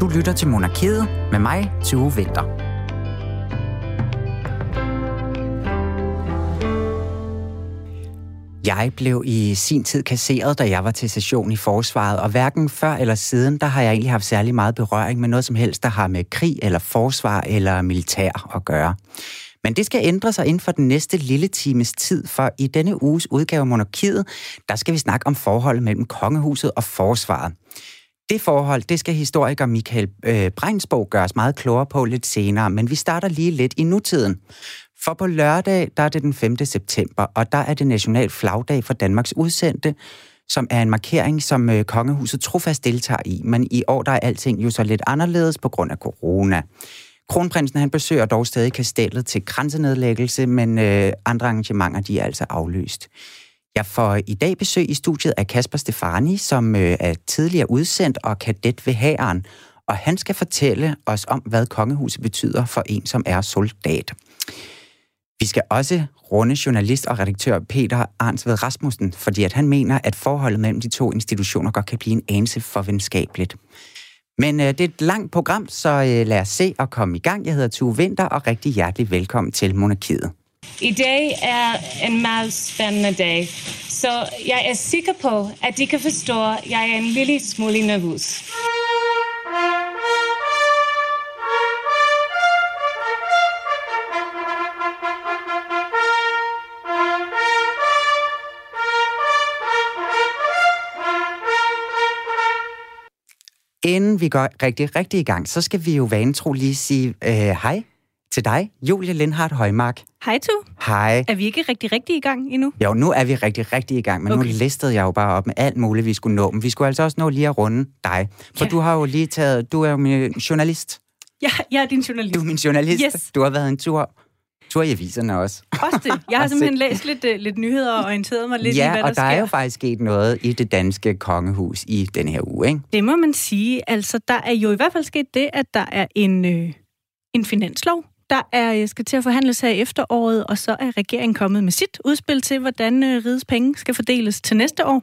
Du lytter til Monarkiet med mig, Tue Vinter. Jeg blev i sin tid kasseret, da jeg var til session i forsvaret, og hverken før eller siden, der har jeg egentlig haft særlig meget berøring med noget som helst, der har med krig eller forsvar eller militær at gøre. Men det skal ændre sig inden for den næste lille times tid, for i denne uges udgave af Monarkiet, der skal vi snakke om forholdet mellem kongehuset og forsvaret. Det forhold, det skal historiker Michael øh, Breinsborg gøre os meget klogere på lidt senere, men vi starter lige lidt i nutiden. For på lørdag, der er det den 5. september, og der er det national flagdag for Danmarks udsendte, som er en markering, som øh, kongehuset trofast deltager i. Men i år, der er alting jo så lidt anderledes på grund af corona. Kronprinsen han besøger dog stadig kastellet til grænsenedlæggelse, men øh, andre arrangementer de er altså aflyst. Jeg får i dag besøg i studiet af Kasper Stefani, som øh, er tidligere udsendt og kadet ved hæren, og han skal fortælle os om, hvad kongehuset betyder for en, som er soldat. Vi skal også runde journalist og redaktør Peter Arnsved Rasmussen, fordi at han mener, at forholdet mellem de to institutioner godt kan blive en anelse for venskabeligt. Men øh, det er et langt program, så øh, lad os se og komme i gang. Jeg hedder Tue Vinter, og rigtig hjertelig velkommen til Monarkiet. I dag er en meget spændende dag, så jeg er sikker på, at de kan forstå, at jeg er en lille smule nervøs. Inden vi går rigtig, rigtig i gang, så skal vi jo vanetro lige sige øh, hej til dig, Julie Lindhardt Højmark. Hej tu. Hej. Er vi ikke rigtig, rigtig i gang endnu? Jo, nu er vi rigtig, rigtig i gang, men okay. nu listede jeg jo bare op med alt muligt, vi skulle nå. Men vi skulle altså også nå lige at runde dig. For ja. du har jo lige taget, du er jo min journalist. Ja, jeg er din journalist. Du er min journalist. Yes. Du har været en tur tur i aviserne også. Også det. Jeg har simpelthen læst lidt, uh, lidt nyheder og orienteret mig lidt ja, i, hvad der og der sker. er jo faktisk sket noget i det danske kongehus i den her uge, ikke? Det må man sige. Altså, der er jo i hvert fald sket det, at der er en, øh, en finanslov, der er, skal til at forhandles her i efteråret, og så er regeringen kommet med sit udspil til, hvordan øh, rigets penge skal fordeles til næste år.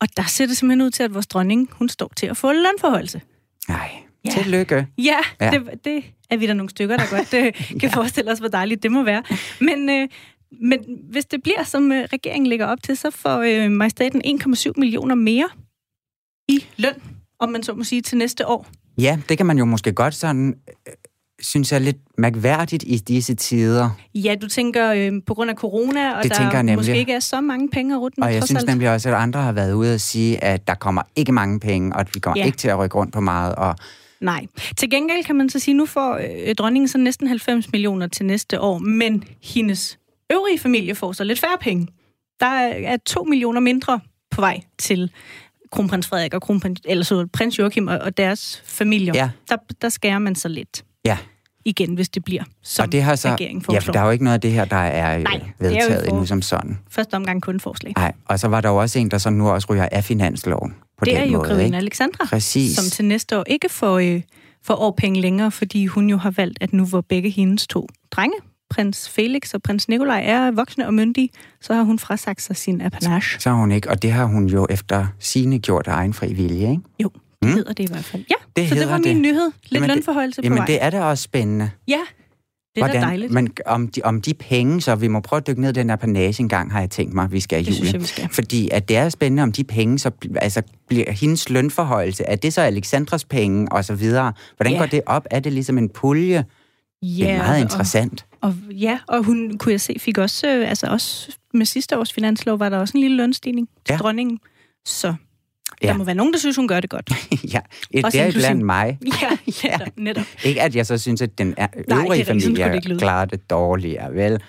Og der ser det simpelthen ud til, at vores dronning, hun står til at få lønforholdelse. Nej, ja. tillykke. Ja, ja. Det, det er vi der nogle stykker, der godt øh, kan ja. forestille os, hvor dejligt det må være. Men, øh, men hvis det bliver, som øh, regeringen lægger op til, så får øh, majestaten 1,7 millioner mere i løn, om man så må sige, til næste år. Ja, det kan man jo måske godt sådan øh, synes jeg, lidt mærkværdigt i disse tider. Ja, du tænker øh, på grund af corona, og det der tænker jeg måske ikke er så mange penge at rute Og jeg synes alt. nemlig også, at andre har været ude og sige, at der kommer ikke mange penge, og at vi kommer ja. ikke til at rykke rundt på meget. Og Nej. Til gengæld kan man så sige, nu får øh, dronningen så næsten 90 millioner til næste år, men hendes øvrige familie får så lidt færre penge. Der er 2 millioner mindre på vej til kronprins Frederik og kronprins, eller så prins Joachim og, og deres familier. Ja. Der, der skærer man så lidt. Ja. Igen, hvis det bliver, som og det har så, regeringen foreslår. Ja, for der er jo ikke noget af det her, der er Nej, vedtaget er endnu som sådan. Første omgang kun forslag. Nej, og så var der jo også en, der så nu også ryger af finansloven. På det den er jo Grevinde? Alexandra, Præcis. som til næste år ikke får, øh, får årpenge længere, fordi hun jo har valgt, at nu hvor begge hendes to drenge, prins Felix og prins Nikolaj, er voksne og myndige, så har hun frasagt sig sin apanage. Så har hun ikke, og det har hun jo efter sine gjort af egen fri vilje, ikke? Jo, mm. hedder det i hvert fald. Ja, det så det var min det. nyhed. Lidt jamen, lønforhøjelse det, på jamen, vej. det er da også spændende. Ja, det er Hvordan, da dejligt. Men om de, om de penge, så vi må prøve at dykke ned i den her panage en gang, har jeg tænkt mig, vi skal Det jule. synes jeg, vi skal. Fordi at det er spændende, om de penge, så altså, bliver hendes lønforhøjelse, er det så Alexandras penge, og så videre? Hvordan Ja. går det op? Er det ligesom en pulje? det er meget interessant. Og, og, ja, og hun, kunne jeg se, fik også, øh, altså også med sidste års finanslov, var der også en lille lønstigning til Ja. dronningen. Så Ja. der må være nogen, der synes, hun gør det godt. ja, et, Også det er inklusiv- blandt mig. Ja, netop. netop. Ikke at jeg så synes, at den er, det er øvrige skulle det familie ikke lyde. klarer det dårligere, vel?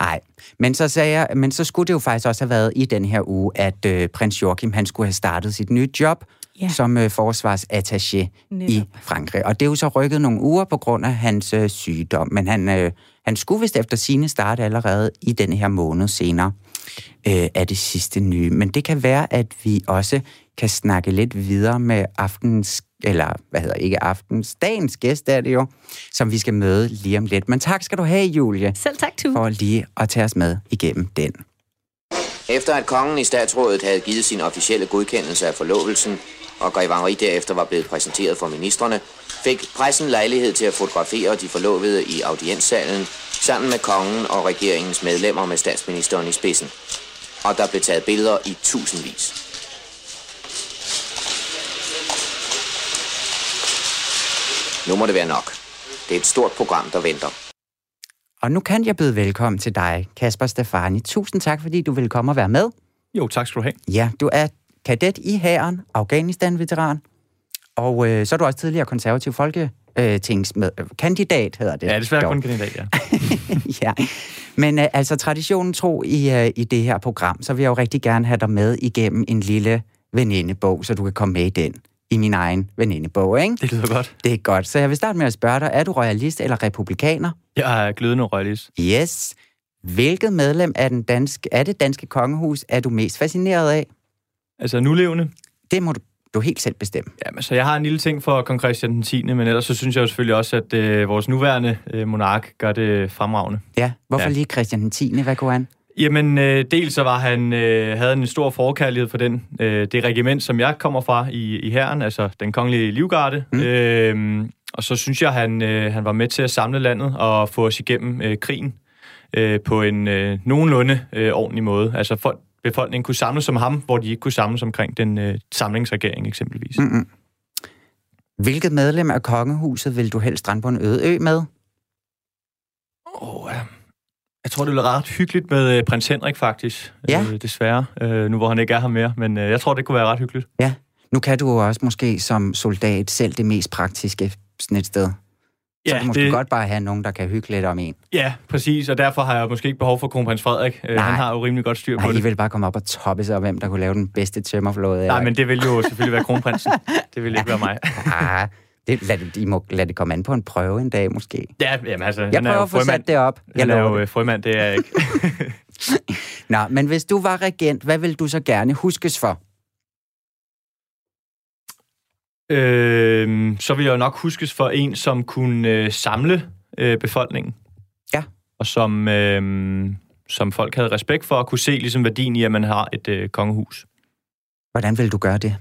Nej, men så sagde jeg, men så skulle det jo faktisk også have været i den her uge, at øh, prins Joachim, han skulle have startet sit nye job Ja. som øh, forsvarsattaché i Netop. Frankrig. Og det er jo så rykket nogle uger på grund af hans øh, sygdom, men han, øh, han skulle vist efter sine starte allerede i den her måned senere øh, af det sidste nye. Men det kan være, at vi også kan snakke lidt videre med aftens, eller hvad hedder ikke aftens, dagens gæst er det jo, som vi skal møde lige om lidt. Men tak skal du have, Julie, Selv tak, Tue. for lige at tage os med igennem den. Efter at kongen i statsrådet havde givet sin officielle godkendelse af forlovelsen, og grevangeri derefter var blevet præsenteret for ministerne, fik pressen lejlighed til at fotografere de forlovede i audienssalen sammen med kongen og regeringens medlemmer med statsministeren i spidsen. Og der blev taget billeder i tusindvis. Nu må det være nok. Det er et stort program, der venter. Og nu kan jeg byde velkommen til dig, Kasper Stefani. Tusind tak, fordi du vil komme og være med. Jo, tak skal du have. Ja, du er kadet i hæren, Afghanistan-veteran, og øh, så er du også tidligere konservativ folketingsmed... Øh, kandidat, hedder det. Ja, desværre dog. kun kandidat, ja. ja, men øh, altså traditionen tro i, øh, i det her program, så vil jeg jo rigtig gerne have dig med igennem en lille venindebog, så du kan komme med i den. I min egen venindebog, ikke? Det lyder godt. Det er godt. Så jeg vil starte med at spørge dig, er du royalist eller republikaner? Jeg er glødende royalist. Yes. Hvilket medlem af, den danske, af det danske kongehus er du mest fascineret af? Altså nulevende. Det må du, du helt selv bestemme. Jamen, så jeg har en lille ting for kong Christian den 10., men ellers så synes jeg jo selvfølgelig også, at øh, vores nuværende øh, monark gør det fremragende. Ja, hvorfor Ja. lige Christian den 10. Hvad kunne han? Jamen, øh, dels så var han, øh, havde en stor forkærlighed for den, øh, det regiment, som jeg kommer fra i, i herren, altså den kongelige livgarde. Mm. Øh, og så synes jeg, han, øh, han var med til at samle landet og få os igennem øh, krigen øh, på en øh, nogenlunde øh, ordentlig måde. Altså folk, befolkningen kunne samles som ham, hvor de ikke kunne samles omkring den øh, samlingsregering eksempelvis. Mm. Hvilket medlem af kongehuset vil du helst strande på en øde ø med? Oh, ja. Jeg tror, det bliver ret hyggeligt med øh, prins Henrik, faktisk. Ja. Øh, desværre, øh, nu hvor han ikke er her mere. Men øh, jeg tror, det kunne være ret hyggeligt. Ja. Nu kan du jo også måske som soldat selv det mest praktiske sådan et sted. Så Ja, kan måske det- godt bare have nogen, der kan hygge lidt om en. Ja, præcis. Og derfor har jeg måske ikke behov for kronprins Frederik. Øh, Nej. han har jo rimelig godt styr på Nej, I det. vil bare komme op og toppe sig, hvem der kunne lave den bedste tømmerflåde. Nej, men det vil jo selvfølgelig være kronprinsen. Det vil ikke være mig. Ah, det, lad, det, I må lade det komme an på en prøve en dag, måske. Ja, jamen altså, Jeg er prøver at få sat det op. Jeg Han er jo det. øh, frømand, det er jeg ikke. Nå, men hvis du var regent, hvad vil du så gerne huskes for? Øh, så vil jeg jo nok huskes for en, som kunne øh, samle øh, befolkningen. Ja. Og som, øh, som folk havde respekt for, og kunne se ligesom værdien i, at man har et øh, kongehus. Hvordan vil du gøre det?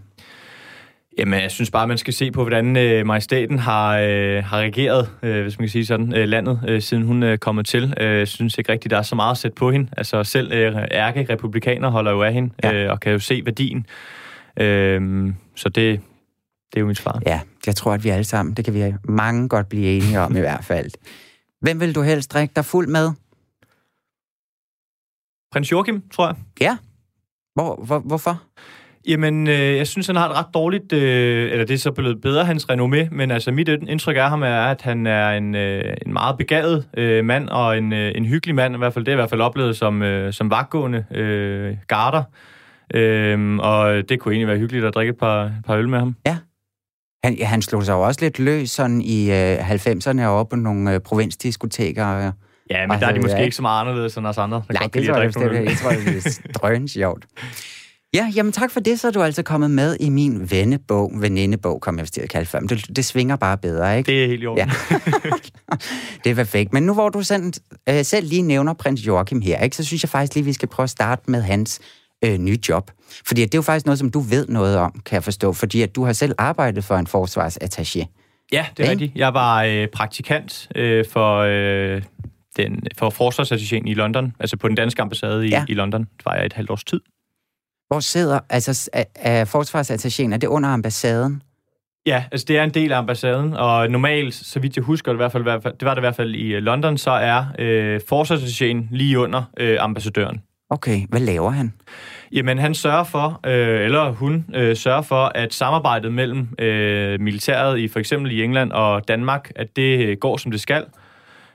Jamen, jeg synes bare, man skal se på, hvordan øh, majestaten har, øh, har regeret, øh, hvis man kan sige sådan, øh, landet, øh, siden hun er kommet til. Øh, Jeg synes ikke rigtigt, der er så meget at sætte på hende. Altså, selv øh, ærke-republikaner holder jo af hende, Ja. øh, og kan jo se værdien. Øh, så det, det er jo mit svar. Ja, jeg tror, at vi alle sammen, det kan vi mange godt blive enige om i hvert fald. Hvem vil du helst drikke dig fuld med? Prins Joachim, tror jeg. Ja. Hvor, hvor, hvorfor? Jamen, øh, jeg synes, han har et ret dårligt, øh, eller det er så blevet bedre, hans renommé, men altså mit indtryk af ham er, at han er en, øh, en meget begavet øh, mand, og en, øh, en hyggelig mand, i hvert fald det er i hvert fald oplevet som, øh, som vagtgående øh, garder. Øh, og det kunne egentlig være hyggeligt at drikke et par, par øl med ham. Han, han slog sig jo også lidt løs sådan i øh, 90'erne over på nogle øh, provinsdiskoteker. Øh. Ja, men Og der er de måske ja. ikke så meget anderledes end os andre. der Nej, det tror jeg øl. ikke. Jeg tror, det er drøn sjovt. Ja, jamen tak for det, så er du altså kommet med i min vennebog, venindebog, kom jeg til at kalde det før. Men det, det svinger bare bedre, ikke? Det er helt i orden. Ja. det er perfekt. Men nu hvor du selv, øh, selv lige nævner prins Joachim her, ikke, så synes jeg faktisk lige, vi skal prøve at starte med hans øh, nye job. Fordi det er jo faktisk noget, som du ved noget om, kan jeg forstå. Fordi at du har selv arbejdet for en forsvarsattaché. Ja, det er rigtigt. Jeg var øh, praktikant øh, for, øh, den, for forsvarsattachéen i London, altså på den danske ambassade i, Ja. i London. Det var jeg et halvt års tid. Hvor sidder, altså er, er forsvarsattachéen, er det under ambassaden? Ja, altså det er en del af ambassaden, og normalt, så vidt jeg husker, det, i hvert fald, i hvert fald- det var det i hvert fald i øh, London, så er øh, forsvarsattachéen lige under øh, ambassadøren. Okay, hvad laver han? Jamen, han sørger for, øh, eller hun øh, sørger for, at samarbejdet mellem øh, militæret i for eksempel i England og Danmark, at det øh, går som det skal.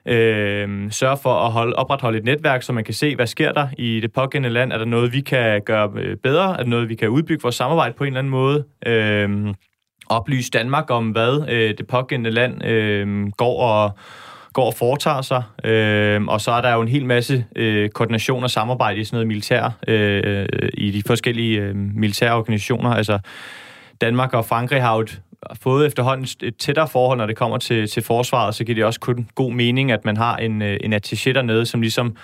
Øh, sørger for at holde, opretholde et netværk, så man kan se, hvad sker der i det pågældende land. Er der noget, vi kan gøre øh, bedre? Er der noget, vi kan udbygge vores samarbejde på en eller anden måde? Øh, oplyse Danmark om, hvad øh, det pågældende land øh, går og går og foretager sig. Øh, og så er der jo en hel masse øh, koordination og samarbejde i sådan noget militær, øh, i de forskellige øh, militære organisationer. Altså Danmark og Frankrig har jo et, fået efterhånden et tættere forhold, når det kommer til, til forsvaret, så giver det også kun god mening, at man har en, øh, en attaché dernede, som ligesom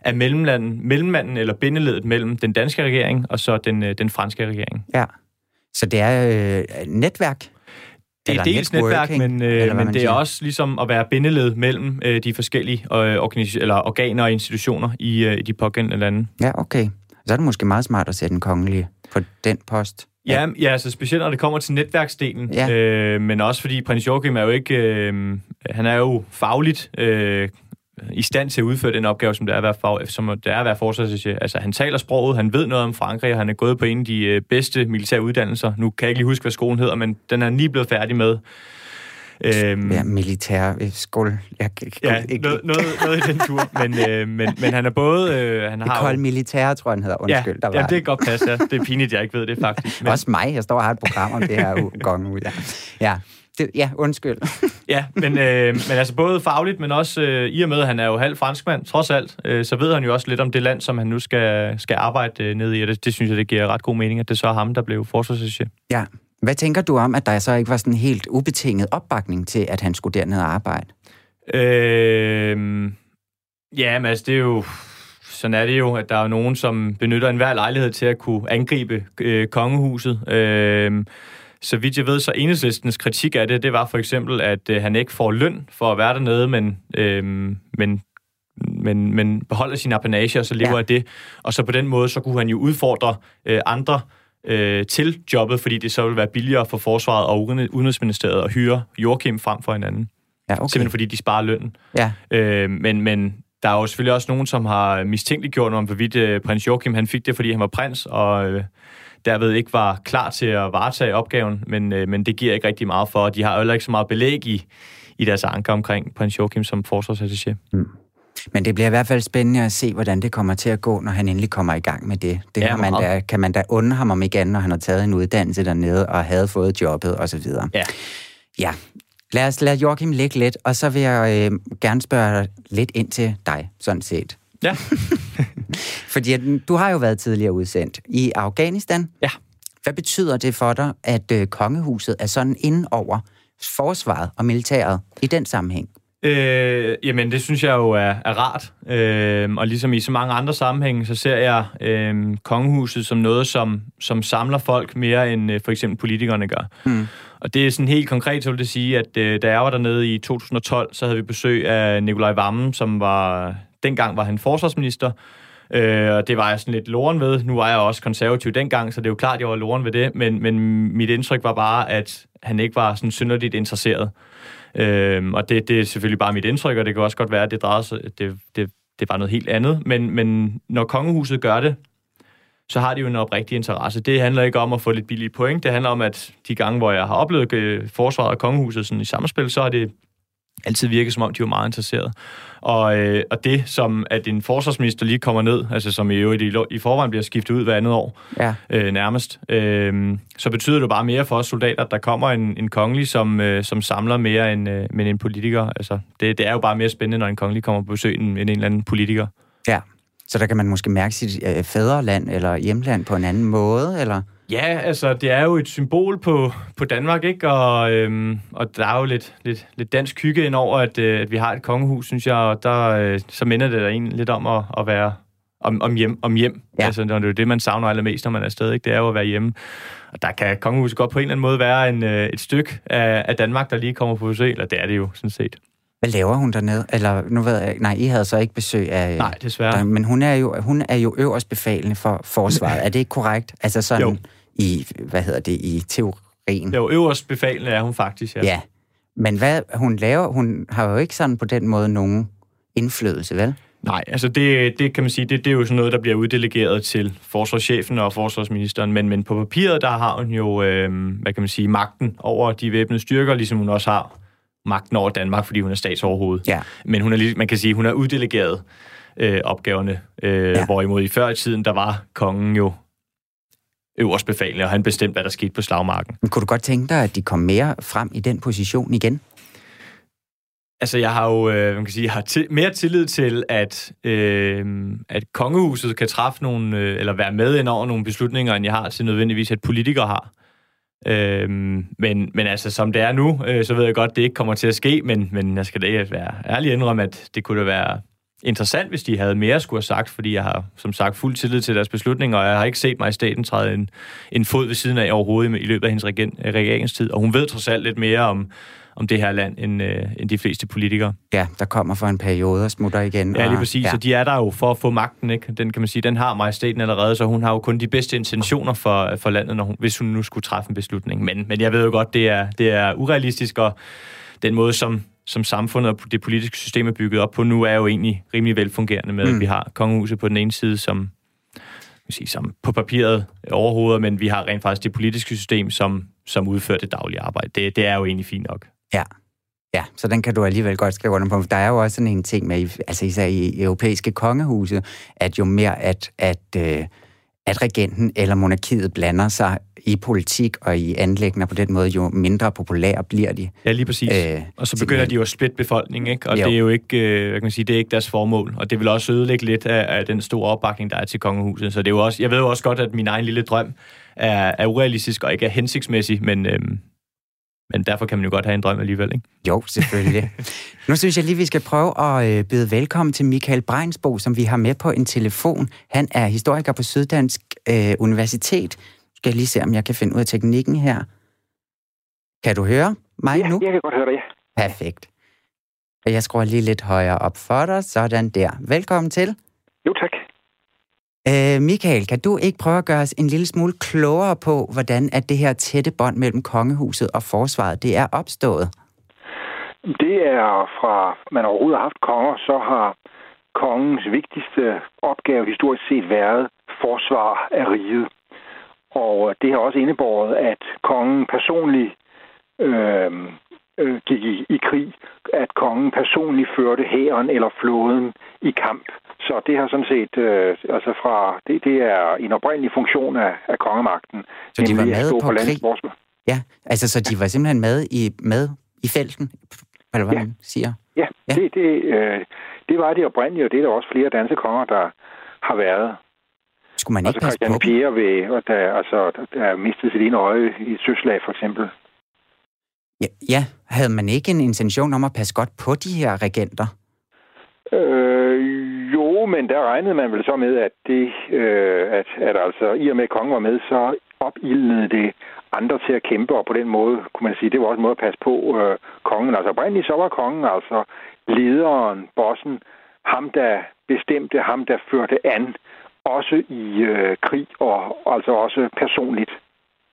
er mellemlanden, mellemmanden eller bindeledet mellem den danske regering og så den, øh, den franske regering. Ja. Så det er øh, netværk? Det er dels netværk, men, øh, men det er også ligesom at være bindeled mellem øh, de forskellige øh, organis- eller organer og institutioner i, øh, i de pågældende lande. Ja, okay. Så er det måske meget smart at sætte den kongelige på den post. Ja, ja, ja altså specielt når det kommer til netværksdelen, ja. øh, men også fordi prins Joachim er jo ikke, øh, han er jo fagligt øh, i stand til at udføre den opgave, som det er at være, fag, som det er at være forsvarsattaché. Altså, han taler sproget, han ved noget om Frankrig, og han er gået på en af de øh, bedste militære uddannelser. Nu kan jeg ikke lige huske, hvad skolen hedder, men den er lige blevet færdig med. Øhm, ja, militær øh, skole. Jeg, ja, ikke. Noget, noget, noget i den tur. Men, øh, men, men han er både... Øh, han har Kold militær, tror jeg, han hedder. Undskyld, ja, der var ja, det er godt passe. Ja. Det er pinligt, jeg ikke ved det faktisk. Men... Også mig. Jeg står og har et program om det her gang ud. Ja. ja. Det, ja, undskyld. ja, men, øh, men altså både fagligt, men også øh, i og med, at han er jo halv franskmand, trods alt, øh, så ved han jo også lidt om det land, som han nu skal, skal arbejde øh, ned i, og det, det synes jeg, det giver ret god mening, at det så er ham, der blev forsvarsattaché. Ja. Hvad tænker du om, at der så ikke var sådan helt ubetinget opbakning til, at han skulle derned og arbejde? Øh, ja, men altså, det er jo sådan er det jo, at der er nogen, som benytter enhver lejlighed til at kunne angribe øh, kongehuset. Øh, så vidt jeg ved, så enhedslistens kritik af det, det var for eksempel, at øh, han ikke får løn for at være dernede, men, øh, men, men, men beholder sin apanage, og så lever ja. af det. Og så på den måde, så kunne han jo udfordre øh, andre øh, til jobbet, fordi det så ville være billigere for forsvaret og udenrigsministeriet at hyre Joachim frem for hinanden. Ja, okay. Simpelthen fordi de sparer lønnen. Ja. Øh, men, men der er jo selvfølgelig også nogen, som har mistænkeliggjort om, hvorvidt øh, prins Joachim han fik det, fordi han var prins, og øh, derved ikke var klar til at varetage opgaven, men, øh, men det giver ikke rigtig meget for, de har jo heller ikke så meget belæg i, i deres anker omkring prins Joachim som forsvarsattaché. Mm. Men det bliver i hvert fald spændende at se, hvordan det kommer til at gå, når han endelig kommer i gang med det. Det ja, har man da, kan man da undre ham om igen, når han har taget en uddannelse dernede og havde fået jobbet osv. Ja. Ja, lad os lade Joachim ligge lidt, og så vil jeg øh, gerne spørge lidt ind til dig, sådan set. Ja. Fordi du har jo været tidligere udsendt i Afghanistan. Ja. Hvad betyder det for dig, at øh, kongehuset er sådan inde over forsvaret og militæret i den sammenhæng? Øh, jamen, det synes jeg jo er, er rart. Øh, og ligesom i så mange andre sammenhænge, så ser jeg øh, kongehuset som noget, som, som samler folk mere end øh, for eksempel politikerne gør. Mm. Og det er sådan helt konkret, så vil det sige, at øh, da jeg var dernede i 2012, så havde vi besøg af Nikolaj Vammen, som var, dengang var han forsvarsminister, Øh, og det var jeg sådan lidt loren ved. Nu var jeg også konservativ dengang, så det er jo klart, at jeg var loren ved det. Men, men mit indtryk var bare, at han ikke var sådan synderligt interesseret. Øh, og det, det er selvfølgelig bare mit indtryk, og det kan også godt være, at det drejede sig, det, det, det var noget helt andet. Men, men når kongehuset gør det, så har de jo en oprigtig interesse. Det handler ikke om at få lidt billige point. Det handler om, at de gange, hvor jeg har oplevet øh, forsvaret og kongehuset sådan i samspil, så har det altid virket, som om de var meget interesserede. Og, øh, og det, som at en forsvarsminister lige kommer ned, altså som i øvrigt i, i forvejen bliver skiftet ud hver andet år, ja. øh, nærmest, øh, så betyder det bare mere for os soldater, at der kommer en, en kongelig, som, øh, som samler mere end, øh, end en politiker. Altså, det, det er jo bare mere spændende, når en kongelig kommer på besøg end, end en eller anden politiker. Ja, så der kan man måske mærke sit øh, fædreland eller hjemland på en anden måde, eller? Ja, altså, det er jo et symbol på, på Danmark, ikke? Og, øhm, og der er jo lidt, lidt, lidt dansk hygge ind over, at, øh, at vi har et kongehus, synes jeg, og der, øh, så minder det da egentlig lidt om at, at være om, om hjem. Om hjem. Ja. Altså, det er jo det, man savner allermest, når man er afsted, ikke? Det er jo at være hjemme. Og der kan kongehuset godt på en eller anden måde være en, øh, et stykke af, af Danmark, der lige kommer på besøg, eller det er det jo sådan set. Hvad laver hun dernede? Eller nu ved jeg, nej, I havde så ikke besøg af... Nej, desværre. Der, men hun er jo, hun er jo øverst befalende for forsvaret. er det ikke korrekt? Altså sådan... Jo i, hvad hedder det, i teorien. Jo, øverst befalende er hun faktisk, ja. Ja, men hvad hun laver, hun har jo ikke sådan på den måde nogen indflydelse, vel? Nej, altså det, det kan man sige, det, det er jo sådan noget, der bliver uddelegeret til forsvarschefen og forsvarsministeren, men, men på papiret, der har hun jo, øh, hvad kan man sige, magten over de væbnede styrker, ligesom hun også har magten over Danmark, fordi hun er statsoverhoved. Ja. Men hun er, man kan sige, hun er uddelegeret øh, opgaverne, øh, ja. hvorimod i før i tiden, der var kongen jo øverst befalende, og han bestemte, hvad der skete på slagmarken. Men kunne du godt tænke dig, at de kom mere frem i den position igen? Altså, jeg har jo, øh, man kan sige, jeg har til, mere tillid til, at, øh, at kongehuset kan træffe nogle, øh, eller være med ind over nogle beslutninger, end jeg har til nødvendigvis, at politikere har. Øh, men, men altså, som det er nu, øh, så ved jeg godt, det ikke kommer til at ske, men, men jeg skal da være ærlig indrømme, at det kunne da være interessant, hvis de havde mere skulle have sagt, fordi jeg har som sagt fuld tillid til deres beslutninger, og jeg har ikke set mig i staten træde en, en fod ved siden af overhovedet i løbet af hendes regeringstid. Og hun ved trods alt lidt mere om, om det her land, end, øh, end de fleste politikere. Ja, der kommer for en periode og smutter igen. Ja, lige præcis. Og, ja. Så de er der jo for at få magten, ikke? Den kan man sige, den har majestæten allerede, så hun har jo kun de bedste intentioner for, for landet, når hun, hvis hun nu skulle træffe en beslutning. Men, men jeg ved jo godt, det er, det er urealistisk, og den måde, som, som samfundet og det politiske system er bygget op på nu, er jo egentlig rimelig velfungerende med, mm. at vi har kongehuset på den ene side, som, sige, som på papiret overhovedet, men vi har rent faktisk det politiske system, som, som udfører det daglige arbejde. Det, det er jo egentlig fint nok. Ja. Ja, så den kan du alligevel godt skrive under på. Der er jo også sådan en ting med, altså især i europæiske kongehuse, at jo mere at, at, øh, at regenten eller monarkiet blander sig i politik og i anlæggende på den måde, jo mindre populære bliver de. Ja, lige præcis. Øh, og så begynder de jo at splitte befolkningen, ikke? og jo. det er jo ikke, øh, hvad kan man sige, det er ikke deres formål, og det vil også ødelægge lidt af, af den store opbakning, der er til kongehuset. Så det er jo også, jeg ved jo også godt, at min egen lille drøm er, er urealistisk og ikke er hensigtsmæssig, men, øhm, men derfor kan man jo godt have en drøm alligevel, ikke? Jo, selvfølgelig. nu synes jeg lige, vi skal prøve at øh, byde velkommen til Michael Breinsbo, som vi har med på en telefon. Han er historiker på Syddansk øh, Universitet. Skal jeg lige se, om jeg kan finde ud af teknikken her. Kan du høre mig ja, nu? jeg kan godt høre dig. Perfekt. Jeg skruer lige lidt højere op for dig. Sådan der. Velkommen til. Jo, tak. Øh, Michael, kan du ikke prøve at gøre os en lille smule klogere på, hvordan at det her tætte bånd mellem kongehuset og forsvaret, det er opstået? Det er fra, man overhovedet har haft konger, så har kongens vigtigste opgave historisk set været forsvar af riget. Og det har også indebåret, at kongen personligt øh, øh, gik i, i krig, at kongen personligt førte hæren eller flåden i kamp. Så det har sådan set, øh, altså fra, det, det er en oprindelig funktion af, af kongemagten. Så de var med på, på krig? Ja, altså så de var simpelthen med i, med i felten, eller hvad ja. man siger? Ja, ja. Det, det, øh, det var det oprindelige, og det er der også flere danske konger, der har været. Skulle man ikke altså, passe på Pierre ved, der, altså, der mistede sit ene øje i et søslag, for eksempel. Ja, ja, havde man ikke en intention om at passe godt på de her regenter? Øh, men der regnede man vel så med, at det, øh, at, at altså, i og med at kongen var med, så opildnede det andre til at kæmpe, og på den måde, kunne man sige, det var også en måde at passe på øh, kongen. Altså oprindeligt så var kongen altså lederen, bossen, ham der bestemte, ham der førte an, også i øh, krig og altså også personligt.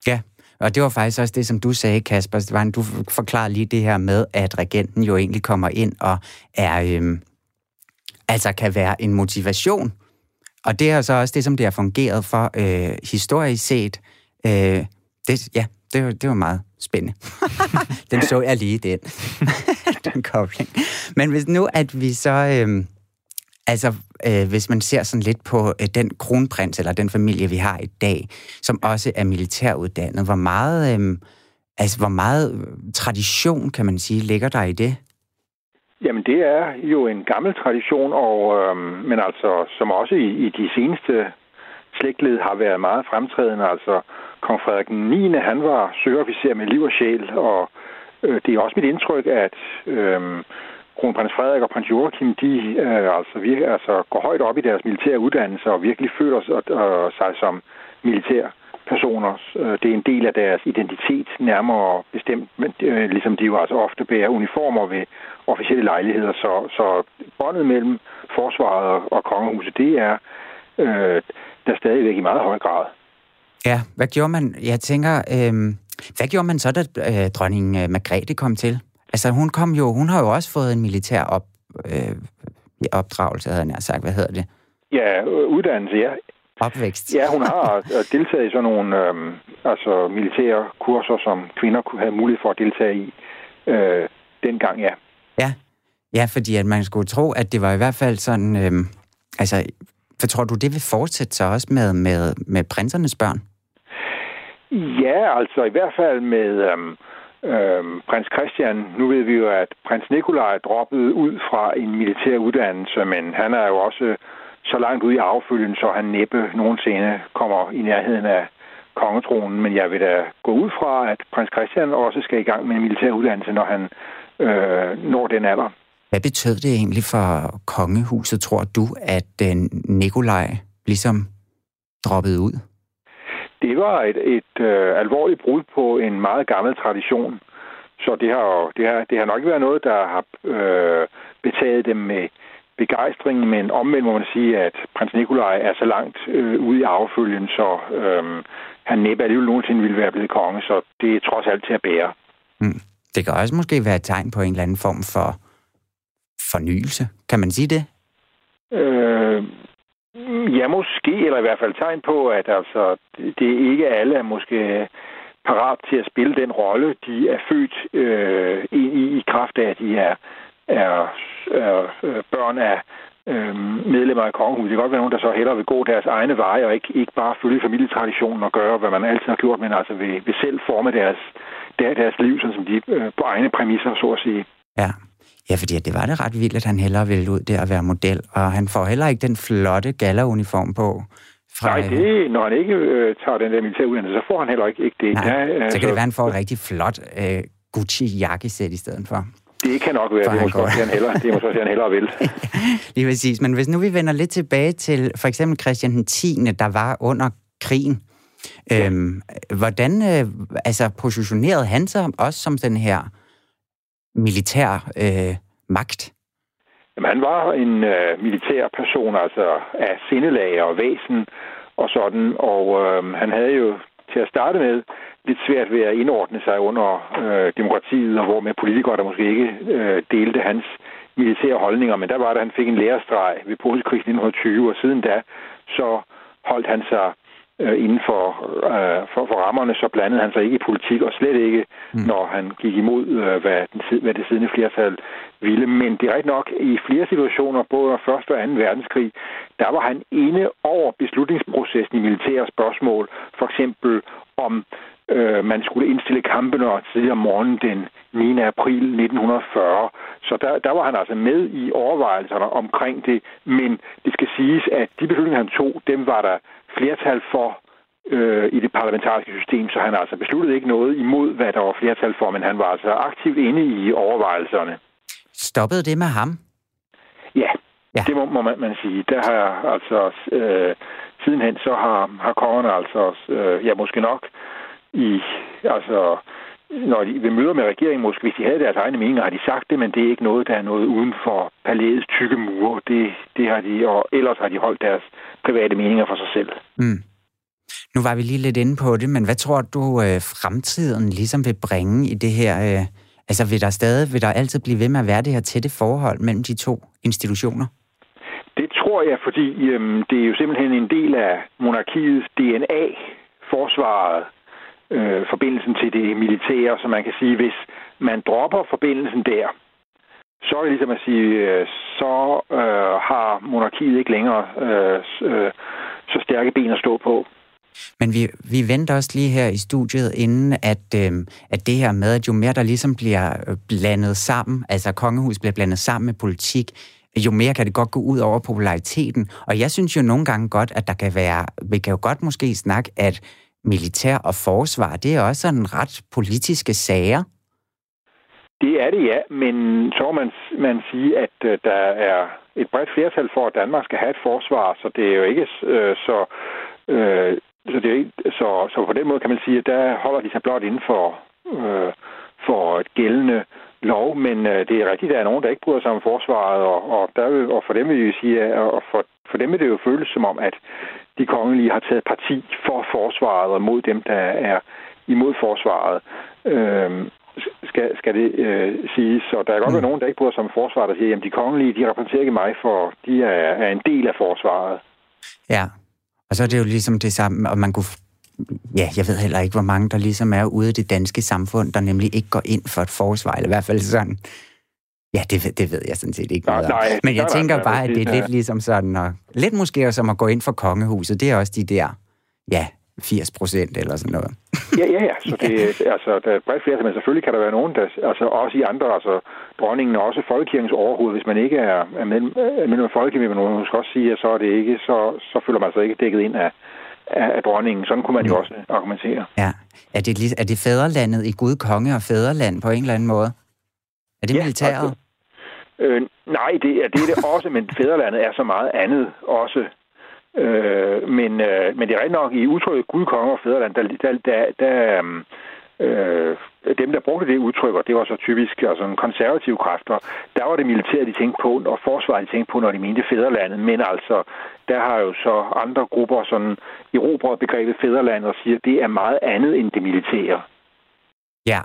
Ja, og det var faktisk også det, som du sagde, Kasper. Du forklarede lige det her med, at regenten jo egentlig kommer ind og er, øhm, altså kan være en motivation. Og det er så også det, som det har fungeret for øh, historisk set. Øh, det, ja, det var, det var meget spændende. den så jeg lige, den, den kobling. Men hvis nu, at vi så... Øh, Altså, øh, hvis man ser sådan lidt på øh, den kronprins, eller den familie, vi har i dag, som også er militæruddannet, hvor meget, øh, altså, hvor meget tradition, kan man sige, ligger der i det? Jamen, det er jo en gammel tradition, og, øh, men altså, som også i, i de seneste slægtled har været meget fremtrædende. Altså, kong Frederik 9. han var søofficer med liv og sjæl, og øh, det er også mit indtryk, at øh, kronprins Frederik og prins Joachim, de øh, altså, vir, altså, går højt op i deres militære uddannelse og virkelig føler sig, øh, sig som militær personer. Øh, det er en del af deres identitet nærmere bestemt, men øh, ligesom de jo altså ofte bærer uniformer ved officielle lejligheder. Så, så båndet mellem forsvaret og, og kongehuset, det er øh, der stadigvæk i meget høj grad. Ja, hvad gjorde man? Jeg tænker, øh, hvad gjorde man så, da øh, dronning øh, Margrethe kom til? Altså hun kom jo, hun har jo også fået en militær op, øh, opdragelse, havde jeg sagt. Hvad hedder det? Ja, uddannelse, ja. Opvækst. Ja, hun har øh, deltaget i sådan nogle øh, altså militære kurser, som kvinder kunne have mulighed for at deltage i øh, dengang, ja. Ja. ja, fordi at man skulle tro, at det var i hvert fald sådan... Øh, altså, for tror du, det vil fortsætte sig også med, med, med prinsernes børn? Ja, altså i hvert fald med... Øh, Øhm, prins Christian, nu ved vi jo, at prins Nikolaj droppede ud fra en militær uddannelse, men han er jo også så langt ude i affølgen, så han næppe nogensinde kommer i nærheden af kongetronen. Men jeg vil da gå ud fra, at prins Christian også skal i gang med en militær uddannelse, når han øh, når den alder. Hvad betød det egentlig for kongehuset, tror du, at øh, Nikolaj ligesom droppede ud? Det var et, et øh, alvorligt brud på en meget gammel tradition. Så det har, det har, det har nok været noget, der har øh, betaget dem med begejstring, men omvendt må man sige, at prins Nikolaj er så langt øh, ude i affølgen, så øh, han næppe alligevel nogensinde ville være blevet konge, så det er trods alt til at bære. Mm. Det kan også måske være et tegn på en eller anden form for fornyelse. Kan man sige det? Øh, ja, måske, eller i hvert fald tegn på, at altså, det ikke alle er måske parat til at spille den rolle, de er født øh, ind i, i kraft af, at de er, er, er øh, børn af øh, medlemmer af kongehuset. Det kan godt være nogen, der så hellere vil gå deres egne veje, og ikke, ikke bare følge familietraditionen og gøre, hvad man altid har gjort, men altså vil, vil selv forme deres, der, deres liv, sådan som de øh, på egne præmisser, så at sige. Ja. Ja, fordi det var det ret vildt, at han hellere ville ud der og være model, og han får heller ikke den flotte gala-uniform på. Fra, Nej, det, når han ikke øh, tager den der militæruddannelse, så får han heller ikke, ikke det. Nej, der, altså, så kan det være, at han får et rigtig flot øh, Gucci-jakkesæt i stedet for. Det kan nok være, det må også han hellere, det må også han hellere vil. Lige præcis, men hvis nu vi vender lidt tilbage til for eksempel Christian den 10., der var under krigen, ja. øhm, hvordan øh, altså, positionerede han sig også som den her militær øh, magt? Jamen, han var en øh, militær person, altså af sindelag og væsen og sådan, og øh, han havde jo til at starte med lidt svært ved at indordne sig under øh, demokratiet, og hvor med politikere, der måske ikke øh, delte hans militære holdninger, men der var det, han fik en lærestreg ved Polskrigen 1920, og siden da så holdt han sig øh, inden for, øh, for, for rammerne, så blandede han sig ikke i politik, og slet ikke, mm. når han gik imod, øh, hvad, den, hvad det siddende flertal ville. Men det er rigtigt nok, i flere situationer, både 1. og 2. verdenskrig, der var han inde over beslutningsprocessen i militære spørgsmål. For eksempel om øh, man skulle indstille kampene tidligere om morgenen den 9. april 1940. Så der, der var han altså med i overvejelserne omkring det, men det skal siges, at de beslutninger, han tog, dem var der flertal for øh, i det parlamentariske system, så han altså besluttede ikke noget imod, hvad der var flertal for, men han var altså aktivt inde i overvejelserne. Stoppede det med ham? Ja, ja. det må, må man, man sige. Der har altså øh, sidenhen så har, har kongerne altså, øh, ja måske nok i, altså når de ved møder med regeringen, måske hvis de havde deres egne meninger, har de sagt det, men det er ikke noget, der er noget uden for palæets tykke mure. Det, det har de, og ellers har de holdt deres private meninger for sig selv. Mm. Nu var vi lige lidt inde på det, men hvad tror du, øh, fremtiden ligesom vil bringe i det her? Øh, altså vil der stadig, vil der altid blive ved med at være det her tætte forhold mellem de to institutioner? Det tror jeg, fordi øhm, det er jo simpelthen en del af monarkiets DNA, forsvaret, øh, forbindelsen til det militære, så man kan sige, hvis man dropper forbindelsen der, så er det ligesom at sige, øh, så øh, har monarkiet ikke længere øh, øh, så stærke ben at stå på. Men vi, vi venter også lige her i studiet, inden at, øh, at det her med, at jo mere der ligesom bliver øh, blandet sammen, altså kongehus bliver blandet sammen med politik, jo mere kan det godt gå ud over populariteten. Og jeg synes jo nogle gange godt, at der kan være, vi kan jo godt måske snakke, at militær og forsvar, det er også sådan ret politiske sager. Det er det, ja, men så må man, man sige, at øh, der er et bredt flertal for, at Danmark skal have et forsvar, så det er jo ikke øh, så... Øh, så, det er ikke, så, så på den måde kan man sige, at der holder de sig blot inden for, øh, for et gældende lov, men øh, det er rigtigt, at der er nogen, der ikke bryder sig om forsvaret, og, og, der vil, og for dem vil jeg sige, og for, for dem vil det jo føles som om, at de kongelige har taget parti for forsvaret og mod dem, der er imod forsvaret. Øh, skal, skal det øh, siges. Så der er godt mm. nogen, der ikke bryder sig om forsvaret, der siger, at de kongelige, de repræsenterer ikke mig, for de er, er en del af forsvaret. Ja, og så er det jo ligesom det samme, og man kunne ja, jeg ved heller ikke, hvor mange der ligesom er ude i det danske samfund, der nemlig ikke går ind for et forsvar, eller i hvert fald sådan Ja, det, det ved jeg sådan set ikke noget nej, nej, Men jeg nej, tænker nej, bare, at det er lidt ligesom sådan, og lidt måske også som at gå ind for kongehuset, det er også de der, ja, 80 procent eller sådan noget. ja, ja, ja. Så det, altså, der er bredt flertal, men selvfølgelig kan der være nogen, der, altså også i andre, altså dronningen og også folkekirkens overhoved, hvis man ikke er, er medlem, medlem af folkekirken, man skal også sige, at så er det ikke, så, så føler man sig ikke dækket ind af, af, af dronningen. Sådan kunne man jo også argumentere. Ja. Er det, er det fædrelandet i Gud, konge og fædreland på en eller anden måde? Er det ja, militæret? Øh, nej, det er, det er det også, men fædrelandet er så meget andet også. Øh, men, øh, men det er rigtig nok i udtrykket Gud, konge og fædreland, der, der, der, der øh, dem, der brugte det udtryk, og det var så typisk altså en konservative kræfter, der var det militære, de tænkte på, og forsvaret, de tænkte på, når de mente fædrelandet. Men altså, der har jo så andre grupper sådan erobret begrebet fædreland og siger, at det er meget andet end det militære. Ja,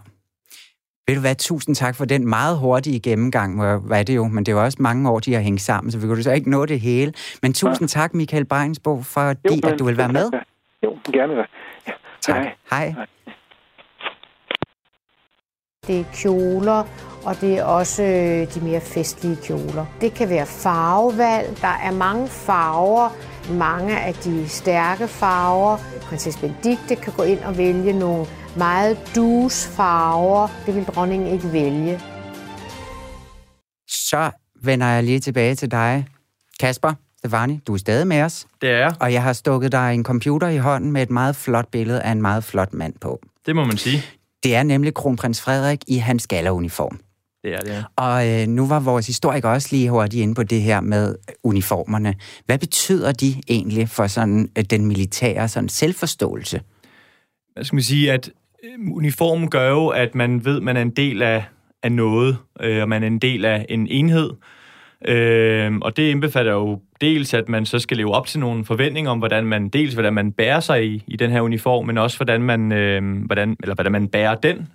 ved du hvad, tusind tak for den meget hurtige gennemgang, var det jo, men det var også mange år, de har hængt sammen, så vi kunne så ikke nå det hele. Men tusind ja. tak, Michael Breinsbo, fordi jo, at du vil være med. Jo, gerne. Ja. Tak. Hej. Hej. Det er kjoler, og det er også øh, de mere festlige kjoler. Det kan være farvevalg. Der er mange farver, mange af de stærke farver. Prinsesse Benedikte kan gå ind og vælge nogle meget dus farver. Det vil dronningen ikke vælge. Så vender jeg lige tilbage til dig, Kasper. Stefani, du er stadig med os. Det er. Og jeg har stukket dig en computer i hånden med et meget flot billede af en meget flot mand på. Det må man sige. Det er nemlig kronprins Frederik i hans gala-uniform. Det er det, ja. Og øh, nu var vores historiker også lige hurtigt inde på det her med uniformerne. Hvad betyder de egentlig for sådan øh, den militære sådan selvforståelse? Hvad skal man sige, at uniformen gør jo, at man ved, at man er en del af, af noget, øh, og man er en del af en enhed. Øh, og det indbefatter jo dels, at man så skal leve op til nogle forventninger om, hvordan man dels hvordan man bærer sig i, i den her uniform, men også hvordan man, øh, hvordan, eller hvordan man bærer den,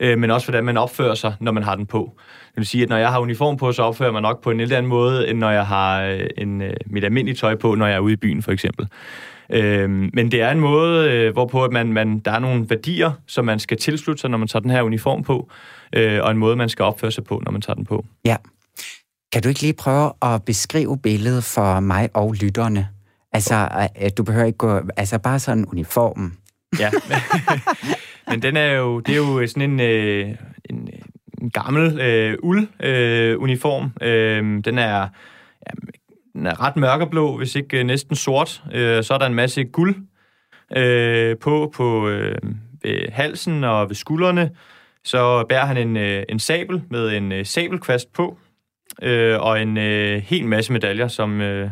øh, men også hvordan man opfører sig, når man har den på. Det vil sige, at når jeg har uniform på, så opfører man nok på en lidt anden måde, end når jeg har øh, en, øh, mit almindelige tøj på, når jeg er ude i byen for eksempel. Øh, men det er en måde, øh, hvorpå at man, man, der er nogle værdier, som man skal tilslutte sig, når man tager den her uniform på, øh, og en måde, man skal opføre sig på, når man tager den på. Ja. Kan du ikke lige prøve at beskrive billedet for mig og lytterne? Altså, du behøver ikke gå... Altså, bare sådan uniformen. Ja, men den er jo... Det er jo sådan en, øh, en, en gammel øh, uld-uniform. Øh, øh, den er... Ja, den er ret mørkeblå, hvis ikke øh, næsten sort. Øh, så er der en masse guld øh, på, på øh, ved halsen og ved skuldrene. Så bærer han en, øh, en sabel med en øh, sabelkvast på, øh, og en øh, hel masse medaljer, som, øh,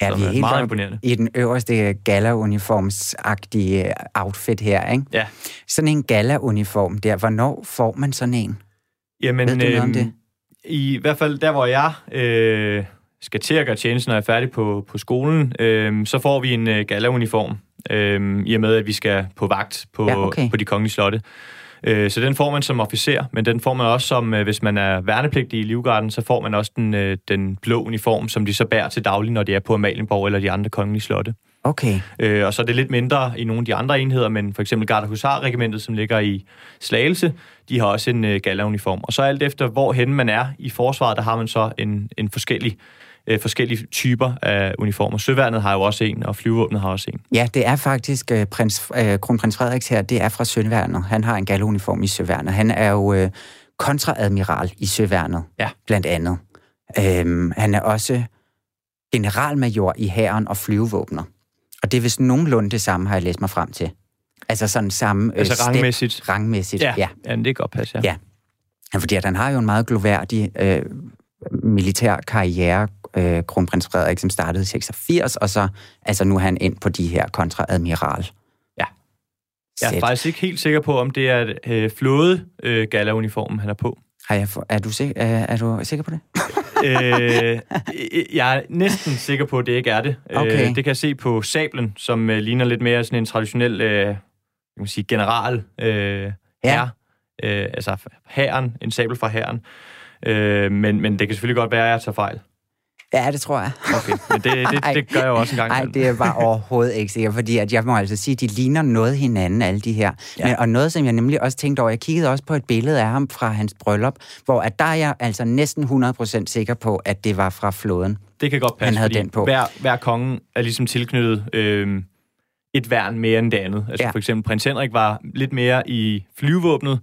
ja, som vi er, er meget imponerende. I den øverste gala-uniformsagtige outfit her, ikke? Ja. Sådan en gala-uniform der, hvornår får man sådan en? Jamen, Ved du noget øh, om det? I hvert fald der, hvor jeg øh, skal til at gøre tjeneste, når jeg er færdig på, på skolen, øh, så får vi en øh, gala-uniform, øh, i og med, at vi skal på vagt på, Ja, okay. på de kongelige slotte. Øh, Så den får man som officer, men den får man også som, øh, hvis man er værnepligtig i Livgarden, så får man også den, øh, den blå uniform, som de så bærer til daglig, når de er på Amalienborg eller de andre kongelige slotte. Okay. Øh, og så er det lidt mindre i nogle af de andre enheder, men for eksempel Garda Husar-regimentet, som ligger i Slagelse, de har også en øh, gala-uniform. Og så alt efter, hvorhen man er i forsvaret, der har man så en, en forskellig, øh, forskellige typer af uniformer. Søværnet har jo også en, og flyvåbnet har også en. Ja, det er faktisk øh, prins, øh, kronprins Frederiks her, det er fra Søværnet. Han har en galuniform i Søværnet. Han er jo øh, kontraadmiral i Søværnet, Ja. blandt andet. Øhm, han er også generalmajor i hæren og flyvevåbner. Og det er vist nogenlunde det samme, har jeg læst mig frem til. Altså sådan samme... Altså step- rangmæssigt. Rangmæssigt, ja. ja. ja det kan godt passe, ja. Ja. Ja, fordi at han har jo en meget gloværdig øh, militær karriere, øh, kronprins Frederik, som startede i 86, og så altså nu er han ind på de her kontraadmiral. Ja. Jeg er Sæt. faktisk ikke helt sikker på, om det er øh, flåde øh, gala-uniformen, han er på. Har jeg for, er, du sik, er, er du sikker på det? øh, jeg er næsten sikker på, at det ikke er det. Okay. Øh, det kan jeg se på sablen, som øh, ligner lidt mere sådan en traditionel øh, kan man sige, general øh, her. Øh, altså hæren, en sabel fra hæren. Øh, men, men det kan selvfølgelig godt være, at jeg tager fejl. Ja, det tror jeg. Okay, men det, det, det gør jeg jo også en gang. Nej, det er bare overhovedet ikke sikkert, fordi at jeg må altså sige, at de ligner noget hinanden, alle de her. Ja. Men, og noget, som jeg nemlig også tænkte over, jeg kiggede også på et billede af ham fra hans bryllup, hvor at der er jeg altså næsten 100% sikker på, at det var fra flåden. Det kan godt passe, Han havde den på. Hver, hver konge er ligesom tilknyttet øh, et værn mere end det andet. Altså Ja. for eksempel prins Henrik var lidt mere i flyvevåbnet,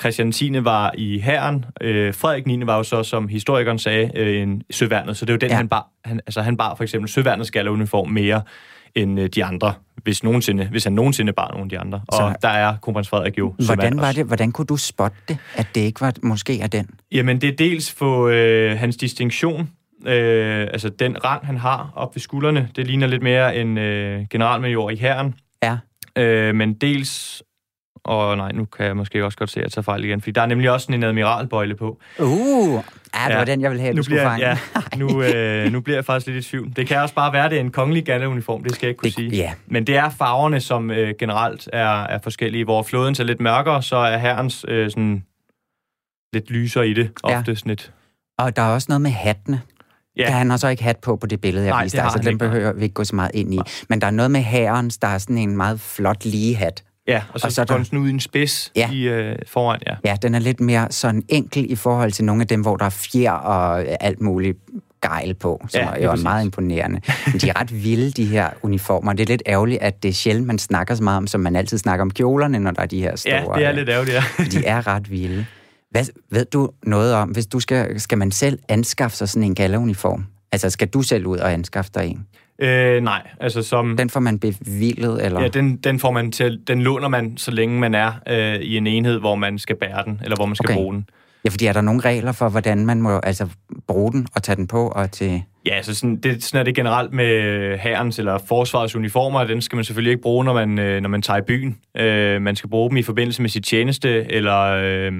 Christian 10. var i hæren, øh, Frederik 9. var jo så, som historikeren sagde, øh, en søværnet, så det er jo den, ja. Han bar. Han, altså han bar for eksempel søværnets galleruniform mere end øh, de andre hvis, nogensinde, hvis han nogensinde bar nogen af de andre. Og Så- der er kronprins Frederik jo. Hvordan var det? Hvordan kunne du spotte det, at det ikke var måske er den? Jamen, det er dels for øh, hans distinktion, øh, altså den rang, han har op ved skuldrene. Det ligner lidt mere en øh, generalmajor i hæren. Ja. Øh, men dels... Og nej, nu kan jeg måske også godt se, at jeg tager fejl igen, fordi der er nemlig også sådan en admiralbøjle på. Uh, ja, det Ja. var den, jeg ville have, at nu du skulle fange. ja, nu, øh, nu bliver jeg faktisk lidt i tvivl. Det kan også bare være, at det er en kongelig galleuniform, det skal jeg ikke kunne Det- sige. ja. Men det er farverne, som øh, generelt er, er forskellige. Hvor flåden er lidt mørkere, så er herrens øh, sådan lidt lysere i det. Ja. Ofte sådan lidt. Og der er også noget med hattene. Ja. Ja. Han har så ikke hat på på det billede, jeg Nej, viste så den nej. behøver vi ikke gå så meget ind i. Men der er noget med herrens, der er sådan en meget flot lige hat. Ja, og så, Og så er går den sådan ud i en spids Ja. i, øh, foran, ja. Ja, den er lidt mere sådan enkel i forhold til nogle af dem, hvor der er fjer og alt muligt gejl på, som Ja, er jo præcis. meget imponerende. Men de er ret vilde, de her uniformer. Det er lidt ærgerligt, at det er sjældent, man snakker så meget om, som man altid snakker om kjolerne, når der er de her store. Ja, det er lidt ærgerligt, ja. De er ret vilde. Hvad, ved du noget om, hvis du skal, skal man selv anskaffe sig sådan en galauniform? Altså, skal du selv ud og anskaffe dig en? Øh, nej, altså som... Den får man bevillet, eller? Ja, den, den får man til, den låner man, så længe man er øh, i en enhed, hvor man skal bære den, eller hvor man skal Okay. bruge den. ja, fordi er der nogle regler for, hvordan man må altså, bruge den og tage den på og til... Ja, så sådan, det, sådan er det generelt med herrens eller forsvarets uniformer. Den skal man selvfølgelig ikke bruge, når man, øh, når man tager i byen. Øh, man skal bruge dem i forbindelse med sit tjeneste, eller øh,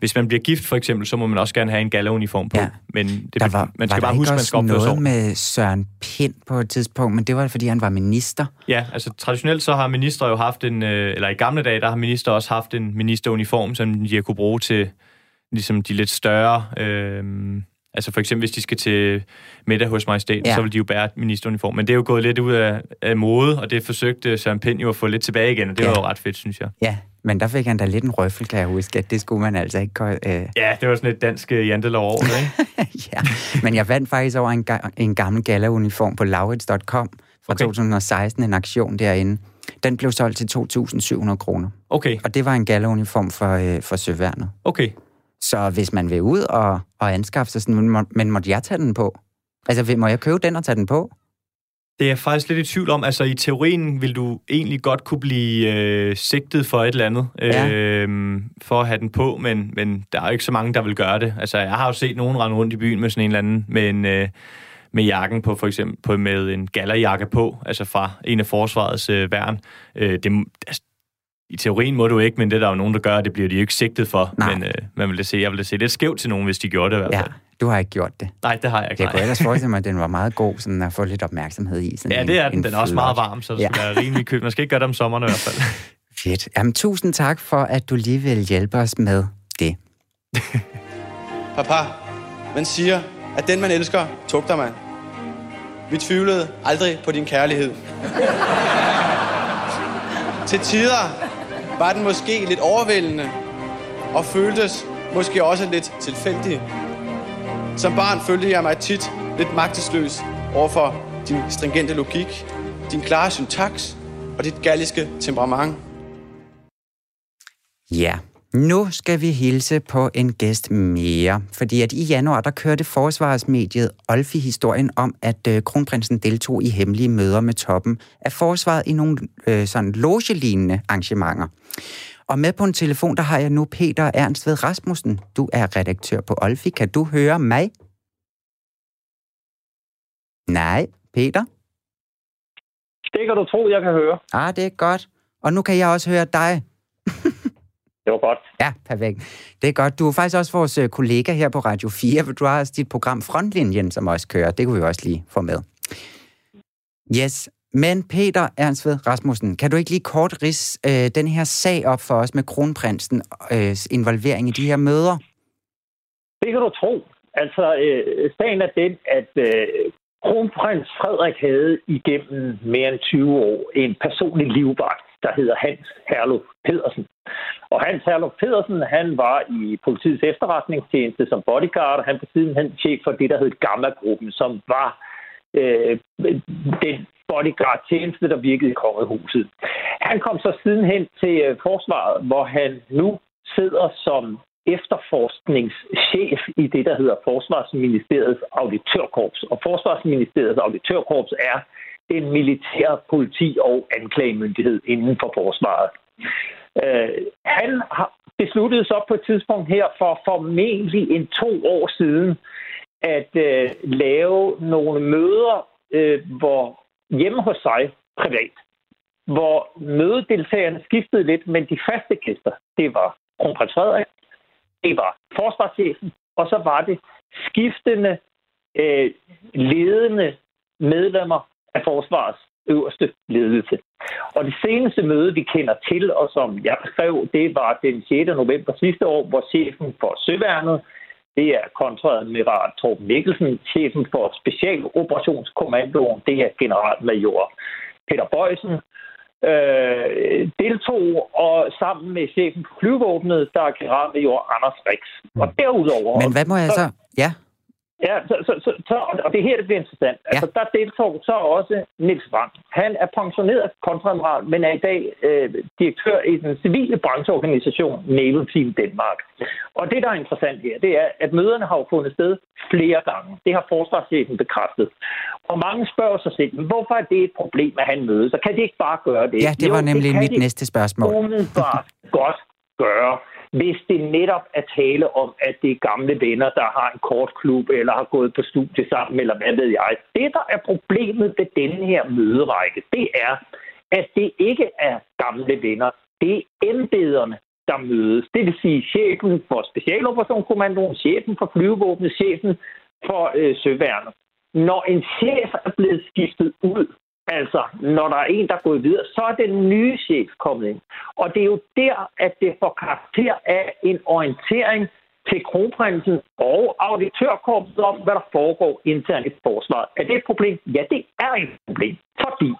hvis man bliver gift for eksempel, så må man også gerne have en galauniform på. Ja. Men det, Der var, man skal var bare huske, man skal opføre noget ordentligt. med Søren Pind på et tidspunkt, men det var fordi, han var minister. Ja, altså traditionelt så har ministre jo haft en, øh, eller i gamle dage, der har minister også haft en ministeruniform, som de har kunne bruge til ligesom de lidt større, øh, altså for eksempel hvis de skal til middag hos majestaten, Ja. så vil de jo bære ministeruniform. Men det er jo gået lidt ud af, af mode, og det forsøgte Søren Pind jo at få lidt tilbage igen, og det Ja. var jo ret fedt, synes jeg. Ja, men der fik han da lidt en røffel, kan jeg huske, at det skulle man altså ikke... Øh, Ja, det var sådan et dansk øh, jantelov over ikke? ja, men jeg vandt faktisk over en, ga- en gammel gala-uniform på laurits.com fra Okay. okay. 2016, en aktion derinde. Den blev solgt til 2.700 kroner, Okay, og det var en gala-uniform for, øh, for Søværnet. okay. Så hvis man vil ud og, og anskaffe sig sådan, men, må, men måtte jeg tage den på? Altså, må jeg købe den og tage den på? Det er jeg faktisk lidt i tvivl om. Altså, i teorien vil du egentlig godt kunne blive øh, sigtet for et eller andet, Ja. øh, for at have den på, men, men der er jo ikke så mange, der vil gøre det. Altså, jeg har jo set nogen rende rundt i byen med sådan en eller anden, med, en, øh, med jakken på, for eksempel på, med en gallerjakke på, altså fra en af forsvarets øh, værn. Øh, det, altså, I teorien må du ikke, men det er der jo nogen, der gør, og det bliver de jo ikke sigtet for. Nej. Men øh, man vil da se, jeg vil da se lidt skævt til nogen, hvis de gjorde det i hvert Ja, fald. du har ikke gjort det. Nej, det har jeg ikke. Jeg kunne ellers forestille mig, at den var meget god sådan at få lidt opmærksomhed i. Sådan Ja, det er den. en Den er også meget varm, så det skal være rimelig købt. Man skal ikke gøre det om sommeren i hvert fald. Fedt. Jamen, tusind tak for, at du lige vil hjælpe os med det. Papa, man siger, at den man elsker, tugter man. Vi tvivlede aldrig på din kærlighed. Til tider var den måske lidt overvældende, og føltes måske også lidt tilfældig. Som barn følte jeg mig tit lidt magtesløs overfor din stringente logik, din klare syntaks og dit galliske temperament. Ja, nu skal vi hilse på en gæst mere, fordi at i januar, der kørte forsvarsmediet Olfi historien om, at øh, kronprinsen deltog i hemmelige møder med toppen af forsvaret i nogle øh, sådan loge-lignende arrangementer. Og med på en telefon, der har jeg nu Peter Ernstved Rasmussen. Du er redaktør på Olfi. Kan du høre mig? Nej, Peter? Det kan du tro, jeg kan høre. Ah, det er godt. Og nu kan jeg også høre dig. Det var godt. Ja, perfekt. Det er godt. Du er faktisk også vores øh, kollega her på Radio 4, for du har også dit program Frontlinjen, som også kører. Det kunne vi også lige få med. Yes, men Peter Ernstved Rasmussen, kan du ikke lige kort ris øh, den her sag op for os med kronprinsen øh, involvering i de her møder? Det kan du tro. Altså, øh, sagen er den, at øh, kronprins Frederik havde igennem mere end 20 år en personlig livvagt, der hedder Hans Herluf Pedersen. Og Hans Herluf Pedersen, han var i politiets efterretningstjeneste som bodyguard, og han var sidenhen chef for det, der hed Gamma-gruppen, som var øh, den bodyguard-tjeneste, der virkede i kongehuset. Han kom så sidenhen til øh, forsvaret, hvor han nu sidder som efterforskningschef i det, der hedder Forsvarsministeriets auditørkorps. Og Forsvarsministeriets auditørkorps er en militær politi og anklagemyndighed inden for forsvaret. Øh, han har besluttet så på et tidspunkt her for formentlig en to år siden at øh, lave nogle møder, øh, hvor hjemme hos sig privat, hvor mødedeltagerne skiftede lidt, men de faste gæster, det var kronprins Frederik, det var forsvarschefen, og så var det skiftende øh, ledende medlemmer af forsvarets øverste ledelse. Og det seneste møde, vi kender til, og som jeg skrev, det var den 6. november sidste år, hvor chefen for Søværnet, det er kontradmiral Torben Mikkelsen, chefen for Specialoperationskommandoen, det er generalmajor Peter Bøjsen, øh, deltog, og sammen med chefen for flyvåbnet, der er generalmajor Anders Rix. Og derudover... Men hvad må jeg så... Ja, Ja, så, så, så, så, og det er her, det bliver interessant. Ja. Altså, der deltog så også Nils Wang. Han er pensioneret kontradmiral, men er i dag øh, direktør i den civile brancheorganisation Naval Team Danmark. Og det, der er interessant her, det er, at møderne har jo fundet sted flere gange. Det har forsvarschefen bekræftet. Og mange spørger sig selv, hvorfor er det et problem, at han mødes? Så kan de ikke bare gøre det? ja det var nemlig kan mit de næste spørgsmål. umiddelbart godt gøre, hvis det netop er tale om, at det er gamle venner, der har en kort klub, eller har gået på studie sammen, eller hvad ved jeg. Det, der er problemet ved denne her møderække, det er, at det ikke er gamle venner. Det er embederne, der mødes. Det vil sige chefen for Specialoperationskommandoen, chefen for flyvevåbnet, chefen for øh, søværnet. Når en chef er blevet skiftet ud, Altså, når der er en, der er gået videre, så er den nye chef kommet ind. Og det er jo der, at det får karakter af en orientering til kronprinsen og auditørkorpset om, hvad der foregår internt i forsvaret. Er det et problem? Ja, det er et problem. Fordi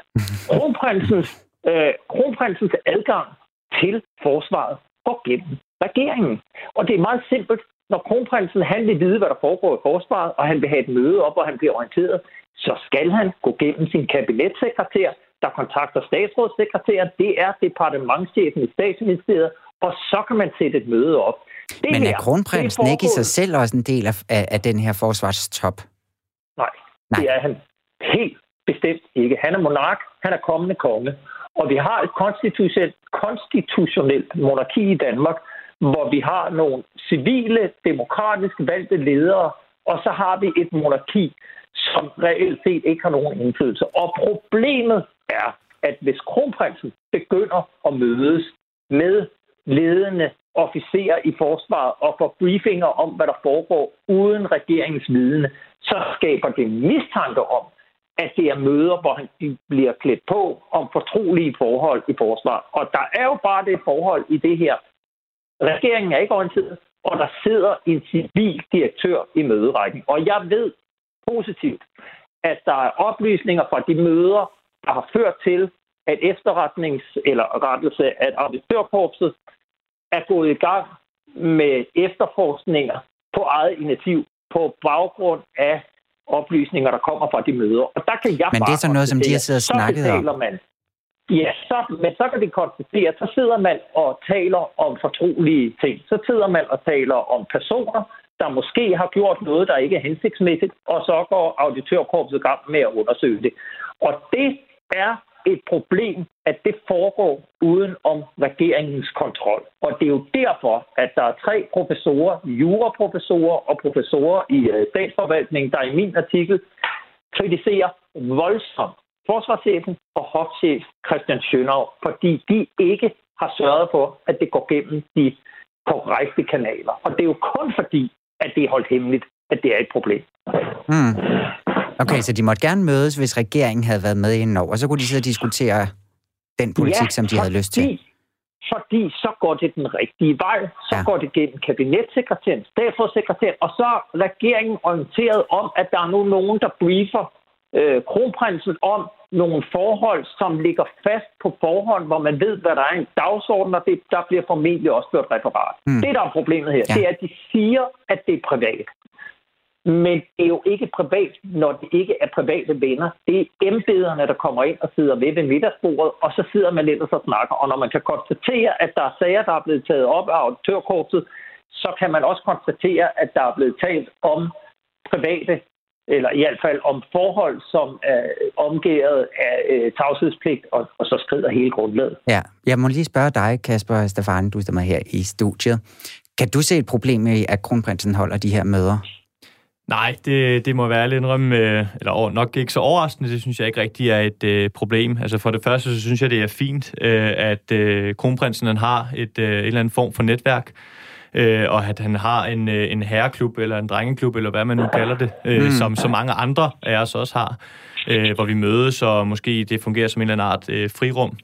kronprinsens, øh, kronprinsens adgang til forsvaret går gennem regeringen. Og det er meget simpelt. Når kronprinsen han vil vide, hvad der foregår i forsvaret, og han vil have et møde op, hvor han bliver orienteret, så skal han gå gennem sin kabinetssekretær, der kontakter statsrådssekretæren. Det er departementchefen i statsministeriet, og så kan man sætte et møde op. Det Men er her, kronprinsen det er ikke i sig selv også en del af, af, af den her forsvarstop? Nej, Nej. det er han helt bestemt ikke. Han er monark, han er kommende konge. Og vi har et konstitutionelt, konstitutionelt monarki i Danmark, hvor vi har nogle civile, demokratisk valgte ledere, og så har vi et monarki, som reelt set ikke har nogen indflydelse. Og problemet er, at hvis kronprinsen begynder at mødes med ledende officerer i forsvaret og får briefinger om, hvad der foregår uden regeringens vidne, så skaber det mistanke om, at det er møder, hvor han bliver klædt på om fortrolige forhold i forsvaret. Og der er jo bare det forhold i det her. Regeringen er ikke orienteret, og der sidder en civil direktør i møderækken. Og jeg ved positivt, at der er oplysninger fra de møder, der har ført til, at efterretnings- eller rettelse at auditørkorpset er gået i gang med efterforskninger på eget initiativ på baggrund af oplysninger, der kommer fra de møder. Og der kan jeg Men det er bare så noget, som de har siddet og snakket om. man. Ja, så, men så kan vi konstatere, at så sidder man og taler om fortrolige ting. Så sidder man og taler om personer, der måske har gjort noget, der ikke er hensigtsmæssigt, og så går auditørkorpset i gang med at undersøge det. Og det er et problem, at det foregår uden om regeringens kontrol. Og det er jo derfor, at der er tre professorer, juraprofessorer og professorer i øh, statsforvaltningen, statsforvaltning, der i min artikel kritiserer voldsomt forsvarschefen og hofchef Christian Schønau, fordi de ikke har sørget for, at det går gennem de korrekte kanaler. Og det er jo kun fordi, at det er holdt hemmeligt, at det er et problem. Hmm. Okay, så de måtte gerne mødes, hvis regeringen havde været med indover, og så kunne de sidde og diskutere den politik, som de havde lyst til. fordi- så går det den rigtige vej. Så Ja. ja. går det gennem kabinetssekretæren, statsrådssekretæren, og så er regeringen orienteret om, at der er nu nogen, der briefer øh, kronprinsen om nogle forhold, som ligger fast på forhånd, hvor man ved, hvad der er en dagsorden, og det, der bliver formentlig også gjort referat. Mm. Det, der er problemet her, Ja. ja. det er, at de siger, at det er privat. Men det er jo ikke privat, når det ikke er private venner. Det er embederne, der kommer ind og sidder ved ved middagsbordet, og så sidder man ellers og snakker. Og når man kan konstatere, at der er sager, der er blevet taget op af auditørkorpset, så kan man også konstatere, at der er blevet talt om private eller i hvert fald om forhold, som er omgået af øh, tavshedspligt, og, og så skrider hele grundlaget. Ja, jeg må lige spørge dig, Kasper Stefan, du er her i studiet. Kan du se et problem i, at kronprinsen holder de her møder? Nej, det, det må være lidt indrømme, øh, eller nok ikke så overraskende, det synes jeg ikke rigtig er et øh, problem. Altså for det første, så synes jeg, det er fint, øh, at øh, kronprinsen han har et, øh, et eller andet form for netværk, øh, og at han har en, øh, en herreklub eller en drengeklub, eller hvad man nu kalder det, øh, mm. som så mange andre af os også har, øh, hvor vi mødes, og måske det fungerer som en eller anden art øh, frirum.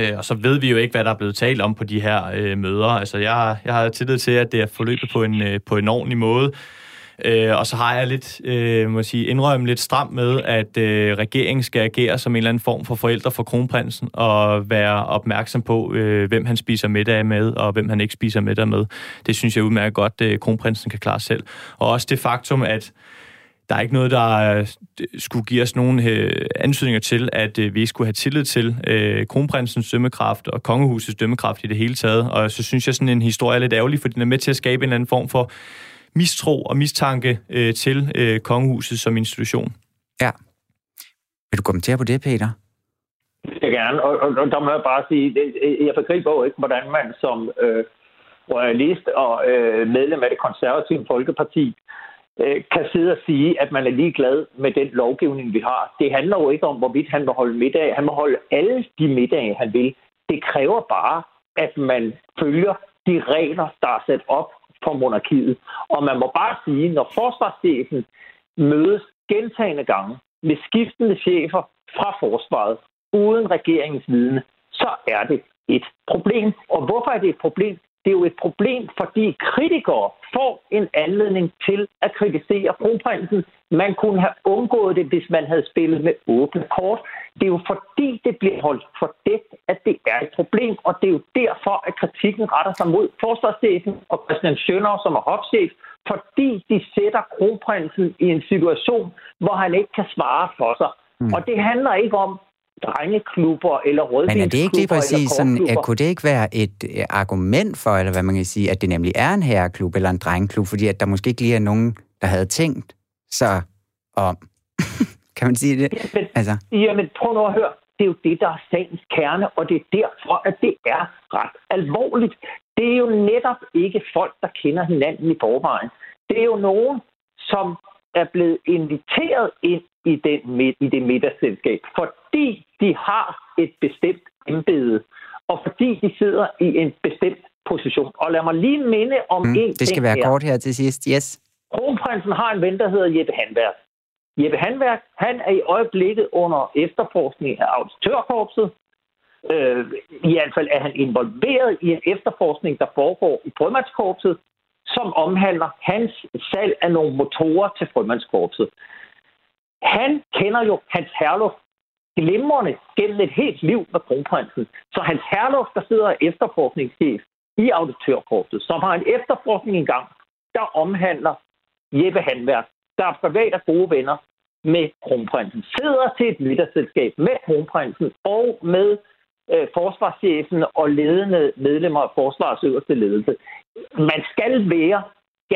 Øh, og så ved vi jo ikke, hvad der er blevet talt om på de her øh, møder. Altså, jeg, jeg har tillid til, at det er forløbet på en, øh, på en ordentlig måde. Øh, og så har jeg lidt, øh, må sige, indrømme lidt stram med, at øh, regeringen skal agere som en eller anden form for forældre for kronprinsen, og være opmærksom på, øh, hvem han spiser middag med, og hvem han ikke spiser middag med. Det synes jeg udmærket godt, at øh, kronprinsen kan klare selv. Og også det faktum, at der er ikke noget, der øh, skulle give os nogen øh, ansøgninger til, at øh, vi skulle have tillid til øh, kronprinsens dømmekraft og kongehusets dømmekraft i det hele taget. Og så synes jeg, sådan en historie er lidt ærgerlig, for den er med til at skabe en eller anden form for mistro og mistanke øh, til øh, kongehuset som institution. Ja. Vil du kommentere på det, Peter? Det vil jeg gerne, og, og, og der må jeg bare sige, jeg begriber jo ikke, hvordan man som øh, royalist og øh, medlem af det konservative Folkeparti øh, kan sidde og sige, at man er ligeglad med den lovgivning, vi har. Det handler jo ikke om, hvorvidt han vil holde middag. Han må holde alle de middage, han vil. Det kræver bare, at man følger de regler, der er sat op for monarkiet. Og man må bare sige, når forsvarschefen mødes gentagende gange med skiftende chefer fra forsvaret, uden regeringens vidne, så er det et problem. Og hvorfor er det et problem? Det er jo et problem, fordi kritikere får en anledning til at kritisere kronprinsen. Man kunne have undgået det, hvis man havde spillet med åbne kort. Det er jo fordi, det bliver holdt fordækt, at det er et problem, og det er jo derfor, at kritikken retter sig mod forsvarschefen og Christian Schønner, som er hofchef, fordi de sætter kronprinsen i en situation, hvor han ikke kan svare for sig. Mm. Og det handler ikke om, drengeklubber eller rødvinsklubber. Men er det ikke lige præcis sådan, at, kunne det ikke være et øh, argument for, eller hvad man kan sige, at det nemlig er en herreklub eller en drengeklub, fordi at der måske ikke lige er nogen, der havde tænkt så om. kan man sige det? Jamen, altså. jamen, prøv nu at høre. Det er jo det, der er sagens kerne, og det er derfor, at det er ret alvorligt. Det er jo netop ikke folk, der kender hinanden i forvejen. Det er jo nogen, som er blevet inviteret ind i, den, i det middagsselskab, fordi de har et bestemt embede, og fordi de sidder i en bestemt position. Og lad mig lige minde om mm, en Det skal være her. kort her til sidst, yes. Kronprinsen har en ven, der hedder Jeppe Hanværk. Jeppe Hanværk, han er i øjeblikket under efterforskning af auditørkorpset. Øh, I hvert fald er han involveret i en efterforskning, der foregår i frømandskorpset, som omhandler hans salg af nogle motorer til frømandskorpset. Han kender jo Hans Herluf glimrende gennem et helt liv med kronprinsen. Så Hans Herluf, der sidder efterforskningschef i auditørkorpset, som har en efterforskning engang, der omhandler Jeppe Handværk, der er privat og gode venner med kronprinsen, sidder til et middagsselskab med kronprinsen og med øh, forsvarschefen og ledende medlemmer af forsvarets øverste ledelse. Man skal være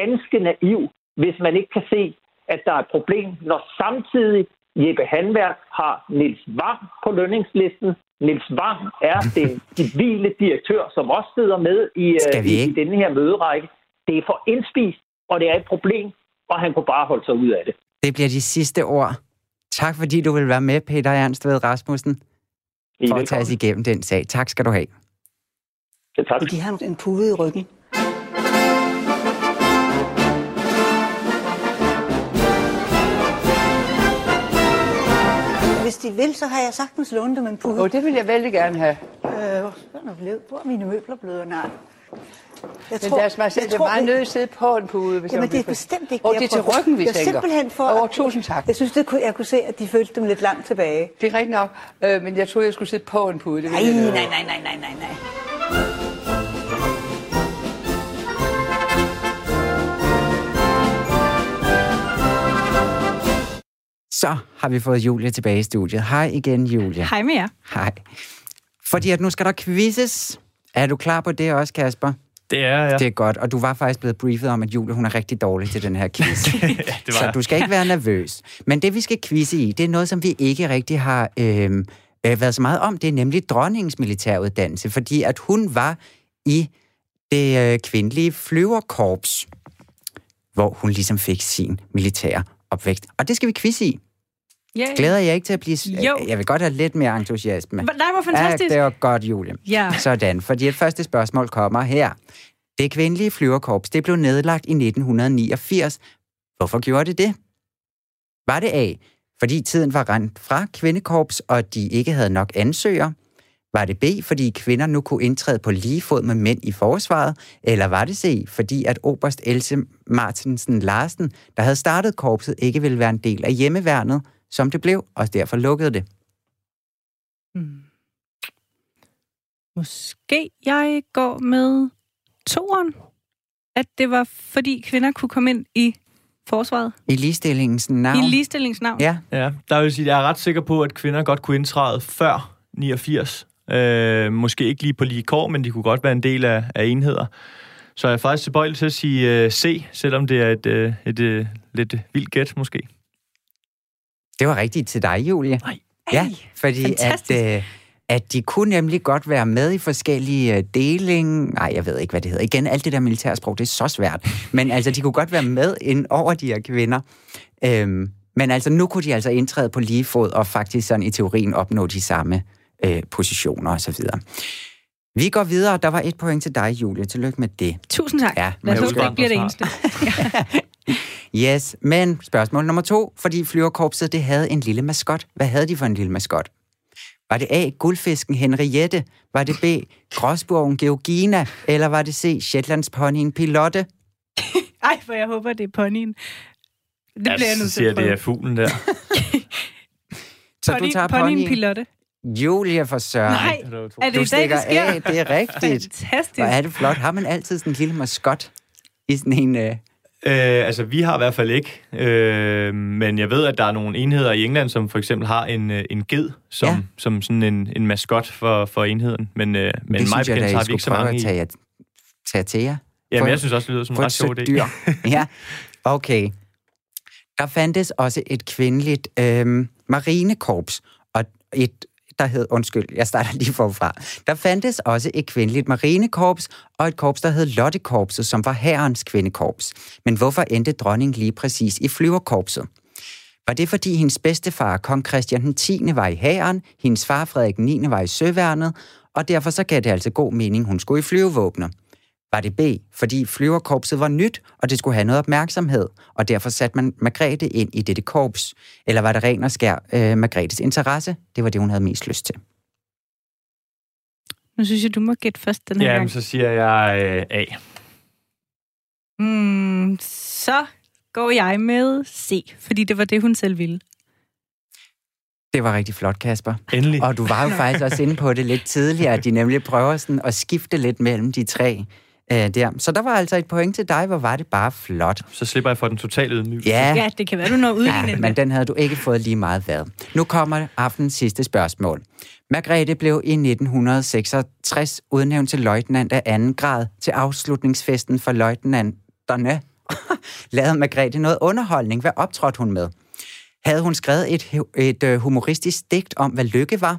ganske naiv, hvis man ikke kan se, at der er et problem, når samtidig Jeppe Hanværk har Nils Wang på lønningslisten. Nils Wang er den civile direktør, som også sidder med i, uh, i, i denne her møderække. Det er for indspist, og det er et problem, og han kunne bare holde sig ud af det. Det bliver de sidste ord. Tak fordi du vil være med, Peter Ernst ved Rasmussen, for at tage os igennem den sag. Tak skal du have. Ja, tak. De har en pude i ryggen. Hvis de vil, så har jeg sagtens lånt dem en pude. Åh, oh, det vil jeg vældig gerne have. Øh, hvor er mine møbler blevet? Nej. Jeg Men tror, lad os bare se, det er meget nødt at sidde på en pude. Hvis jamen, det er bestemt ikke Og det er til ryggen, vi jeg tænker. simpelthen for... Oh, tusind tak. Jeg synes, det kunne, jeg kunne se, at de følte dem lidt langt tilbage. Det er rigtigt nok, øh, men jeg troede, jeg skulle sidde på en pude. Det nej, nej, nej, nej, nej, nej, nej. Så har vi fået Julie tilbage i studiet. Hej igen, Julie. Hej med jer. Hej. Fordi at nu skal der quizzes. Er du klar på det også, Kasper? Det er, ja. Det er godt, og du var faktisk blevet briefet om, at Julie hun er rigtig dårlig til den her quiz. ja, det var Så du skal ikke være nervøs. Men det, vi skal quizze i, det er noget, som vi ikke rigtig har øh, øh, været så meget om. Det er nemlig dronningens militæruddannelse, fordi at hun var i det øh, kvindelige flyverkorps, hvor hun ligesom fik sin militære opvækst. Og det skal vi quizze i. Yeah. Glæder jeg ikke til at blive... Jo. Jeg vil godt have lidt mere entusiasme. Nej, hvor fantastisk. Ja, det var godt, Julie. Ja. Sådan, fordi et første spørgsmål kommer her. Det kvindelige flyverkorps, det blev nedlagt i 1989. Hvorfor gjorde det det? Var det A, fordi tiden var rent fra kvindekorps, og de ikke havde nok ansøgere? Var det B, fordi kvinder nu kunne indtræde på lige fod med mænd i forsvaret? Eller var det C, fordi at Oberst Else Martinsen Larsen, der havde startet korpset, ikke ville være en del af hjemmeværnet, som det blev, og derfor lukkede det? Hmm. Måske jeg går med toeren. At det var, fordi kvinder kunne komme ind i forsvaret. I ligestillingens navn? I ligestillingsnavn. Ja. Ja, der vil sige, jeg er ret sikker på, at kvinder godt kunne indtræde før 89. Øh, måske ikke lige på lige kår, men de kunne godt være en del af, af enheder. Så jeg er faktisk tilbøjelig til at sige uh, C, selvom det er et, uh, et, et lidt vildt gæt måske. Det var rigtigt til dig, Julie. Nej. Ja, fordi at, øh, at de kunne nemlig godt være med i forskellige øh, deling... Nej, jeg ved ikke, hvad det hedder. Igen, alt det der militærsprog, det er så svært. Men altså, de kunne godt være med ind over de her kvinder. Øhm, men altså, nu kunne de altså indtræde på lige fod og faktisk sådan i teorien opnå de samme øh, positioner osv. Vi går videre. Der var et point til dig, Julie. Tillykke med det. Tusind tak. Ja, Lad os men håbe, det ikke bliver det eneste. Yes, men spørgsmål nummer to, fordi flyverkorpset det havde en lille maskot. Hvad havde de for en lille maskot? Var det A, guldfisken Henriette? Var det B, gråsbogen Georgina? Eller var det C, Shetlands ponyen Pilotte? Ej, for jeg håber, det er ponyen. Det Jeg bliver jeg nødt til siger, det er fuglen der. Så Pony, du tager ponyen ponyen. Pilotte. Julia for Søren. Nej, er det du i dag, det sker? af, det er rigtigt. Fantastisk. Hvor er det flot. Har man altid sådan en lille maskot i sådan en... Øh... Øh, altså, vi har i hvert fald ikke. Øh, men jeg ved, at der er nogle enheder i England, som for eksempel har en, øh, en ged som, Ja. som sådan en, en maskot for, for enheden. Men, øh, men det mig synes jeg, bekendt har vi ikke så mange at i. tage, tage til jer. Jamen, jeg synes også, det lyder som en ret et sjov idé. dyr. ja, okay. Der fandtes også et kvindeligt øh, marinekorps, og et, der hed, undskyld, jeg starter lige forfra. Der fandtes også et kvindeligt marinekorps, og et korps, der hed Lottekorpset, som var herrens kvindekorps. Men hvorfor endte dronningen lige præcis i flyverkorpset? Var det, fordi hendes bedstefar, kong Christian den 10. var i hæren, hendes far Frederik 9. var i søværnet, og derfor så gav det altså god mening, hun skulle i flyvevåbnet? Var det B, fordi flyverkorpset var nyt, og det skulle have noget opmærksomhed, og derfor satte man Margrethe ind i dette korps? Eller var det ren og skær øh, Margrethes interesse? Det var det, hun havde mest lyst til. Nu synes jeg, du må gætte først den her Jamen, gang. så siger jeg øh, A. Mm, så går jeg med C, fordi det var det, hun selv ville. Det var rigtig flot, Kasper. Endelig. Og du var jo faktisk også inde på det lidt tidligere, at de nemlig prøver sådan at skifte lidt mellem de tre øh, der. Så der var altså et point til dig, hvor var det bare flot. Så slipper jeg for den totale ydmygelse. Ja, Ja, det kan være, du når ud ja men den havde du ikke fået lige meget været. Nu kommer aftens sidste spørgsmål. Margrethe blev i 1966 udnævnt til løjtnant af anden grad til afslutningsfesten for løjtnanterne. Lavede Margrethe noget underholdning? Hvad optrådte hun med? Havde hun skrevet et, et øh, humoristisk digt om, hvad lykke var?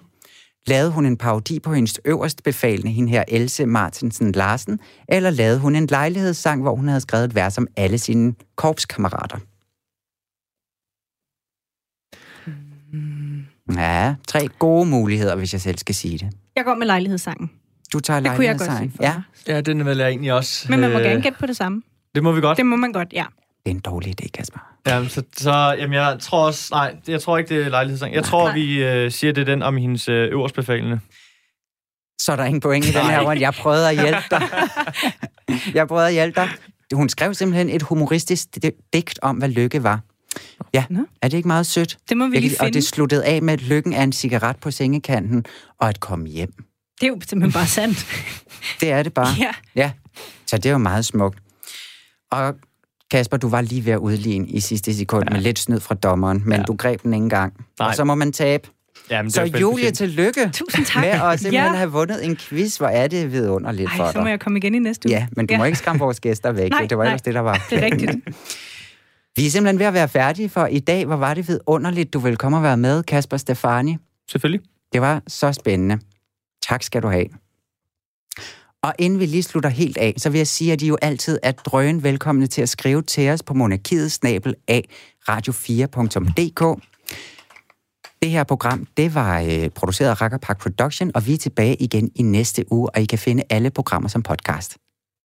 Lavede hun en parodi på hendes øverst befalende, hende her Else Martinsen Larsen? Eller lavede hun en lejlighedssang, hvor hun havde skrevet et vers om alle sine korpskammerater? Ja, tre gode muligheder, hvis jeg selv skal sige det. Jeg går med lejlighedssangen. Du tager Det kunne jeg godt lejlighedssangen. se for Ja. Ja, den vil jeg egentlig også. Men man må øh, gerne gætte på det samme. Det må vi godt. Det må man godt, ja. Det er en dårlig idé, Kasper. Jamen, så, så jamen, jeg tror også... Nej, jeg tror ikke, det er lejlighedssang. Jeg tror, Nej. vi øh, siger, det er den om hendes øh, øverstbefalende. Så er der ingen point i den her runde. Jeg prøvede at hjælpe dig. Jeg prøvede at hjælpe dig. Hun skrev simpelthen et humoristisk di- digt om, hvad lykke var. Ja, Nå. er det ikke meget sødt? Det må vi lige kan- Og finde. det sluttede af med, at lykken er en cigaret på sengekanten, og at komme hjem. Det er jo simpelthen bare sandt. Det er det bare. Ja. ja. Så det er jo meget smukt. Og Kasper, du var lige ved at udligne i sidste sekund ja. med lidt snyd fra dommeren, men ja. Ja. du greb den ikke engang. Nej. Og så må man tabe. Jamen, det Så er jo Julie, tillykke Tusind tak. med at simpelthen Ja. have vundet en quiz. Hvor er det vidunderligt for Ej, så må dig. jeg komme igen i næste uge. Ja, men du må ikke skræmme vores gæster væk. Nej, det var nej. ellers det, der var. Det er rigtigt. Vi er simpelthen ved at være færdige for i dag. Hvor var det vidunderligt, du vil komme og være med, Kasper Stefani. Selvfølgelig. Det var så spændende. Tak skal du have. Og inden vi lige slutter helt af, så vil jeg sige, at I jo altid er drøgen velkomne til at skrive til os på monarkiet snabel af radio4.dk. Det her program, det var øh, produceret af Racker Park Production, og vi er tilbage igen i næste uge, og I kan finde alle programmer som podcast.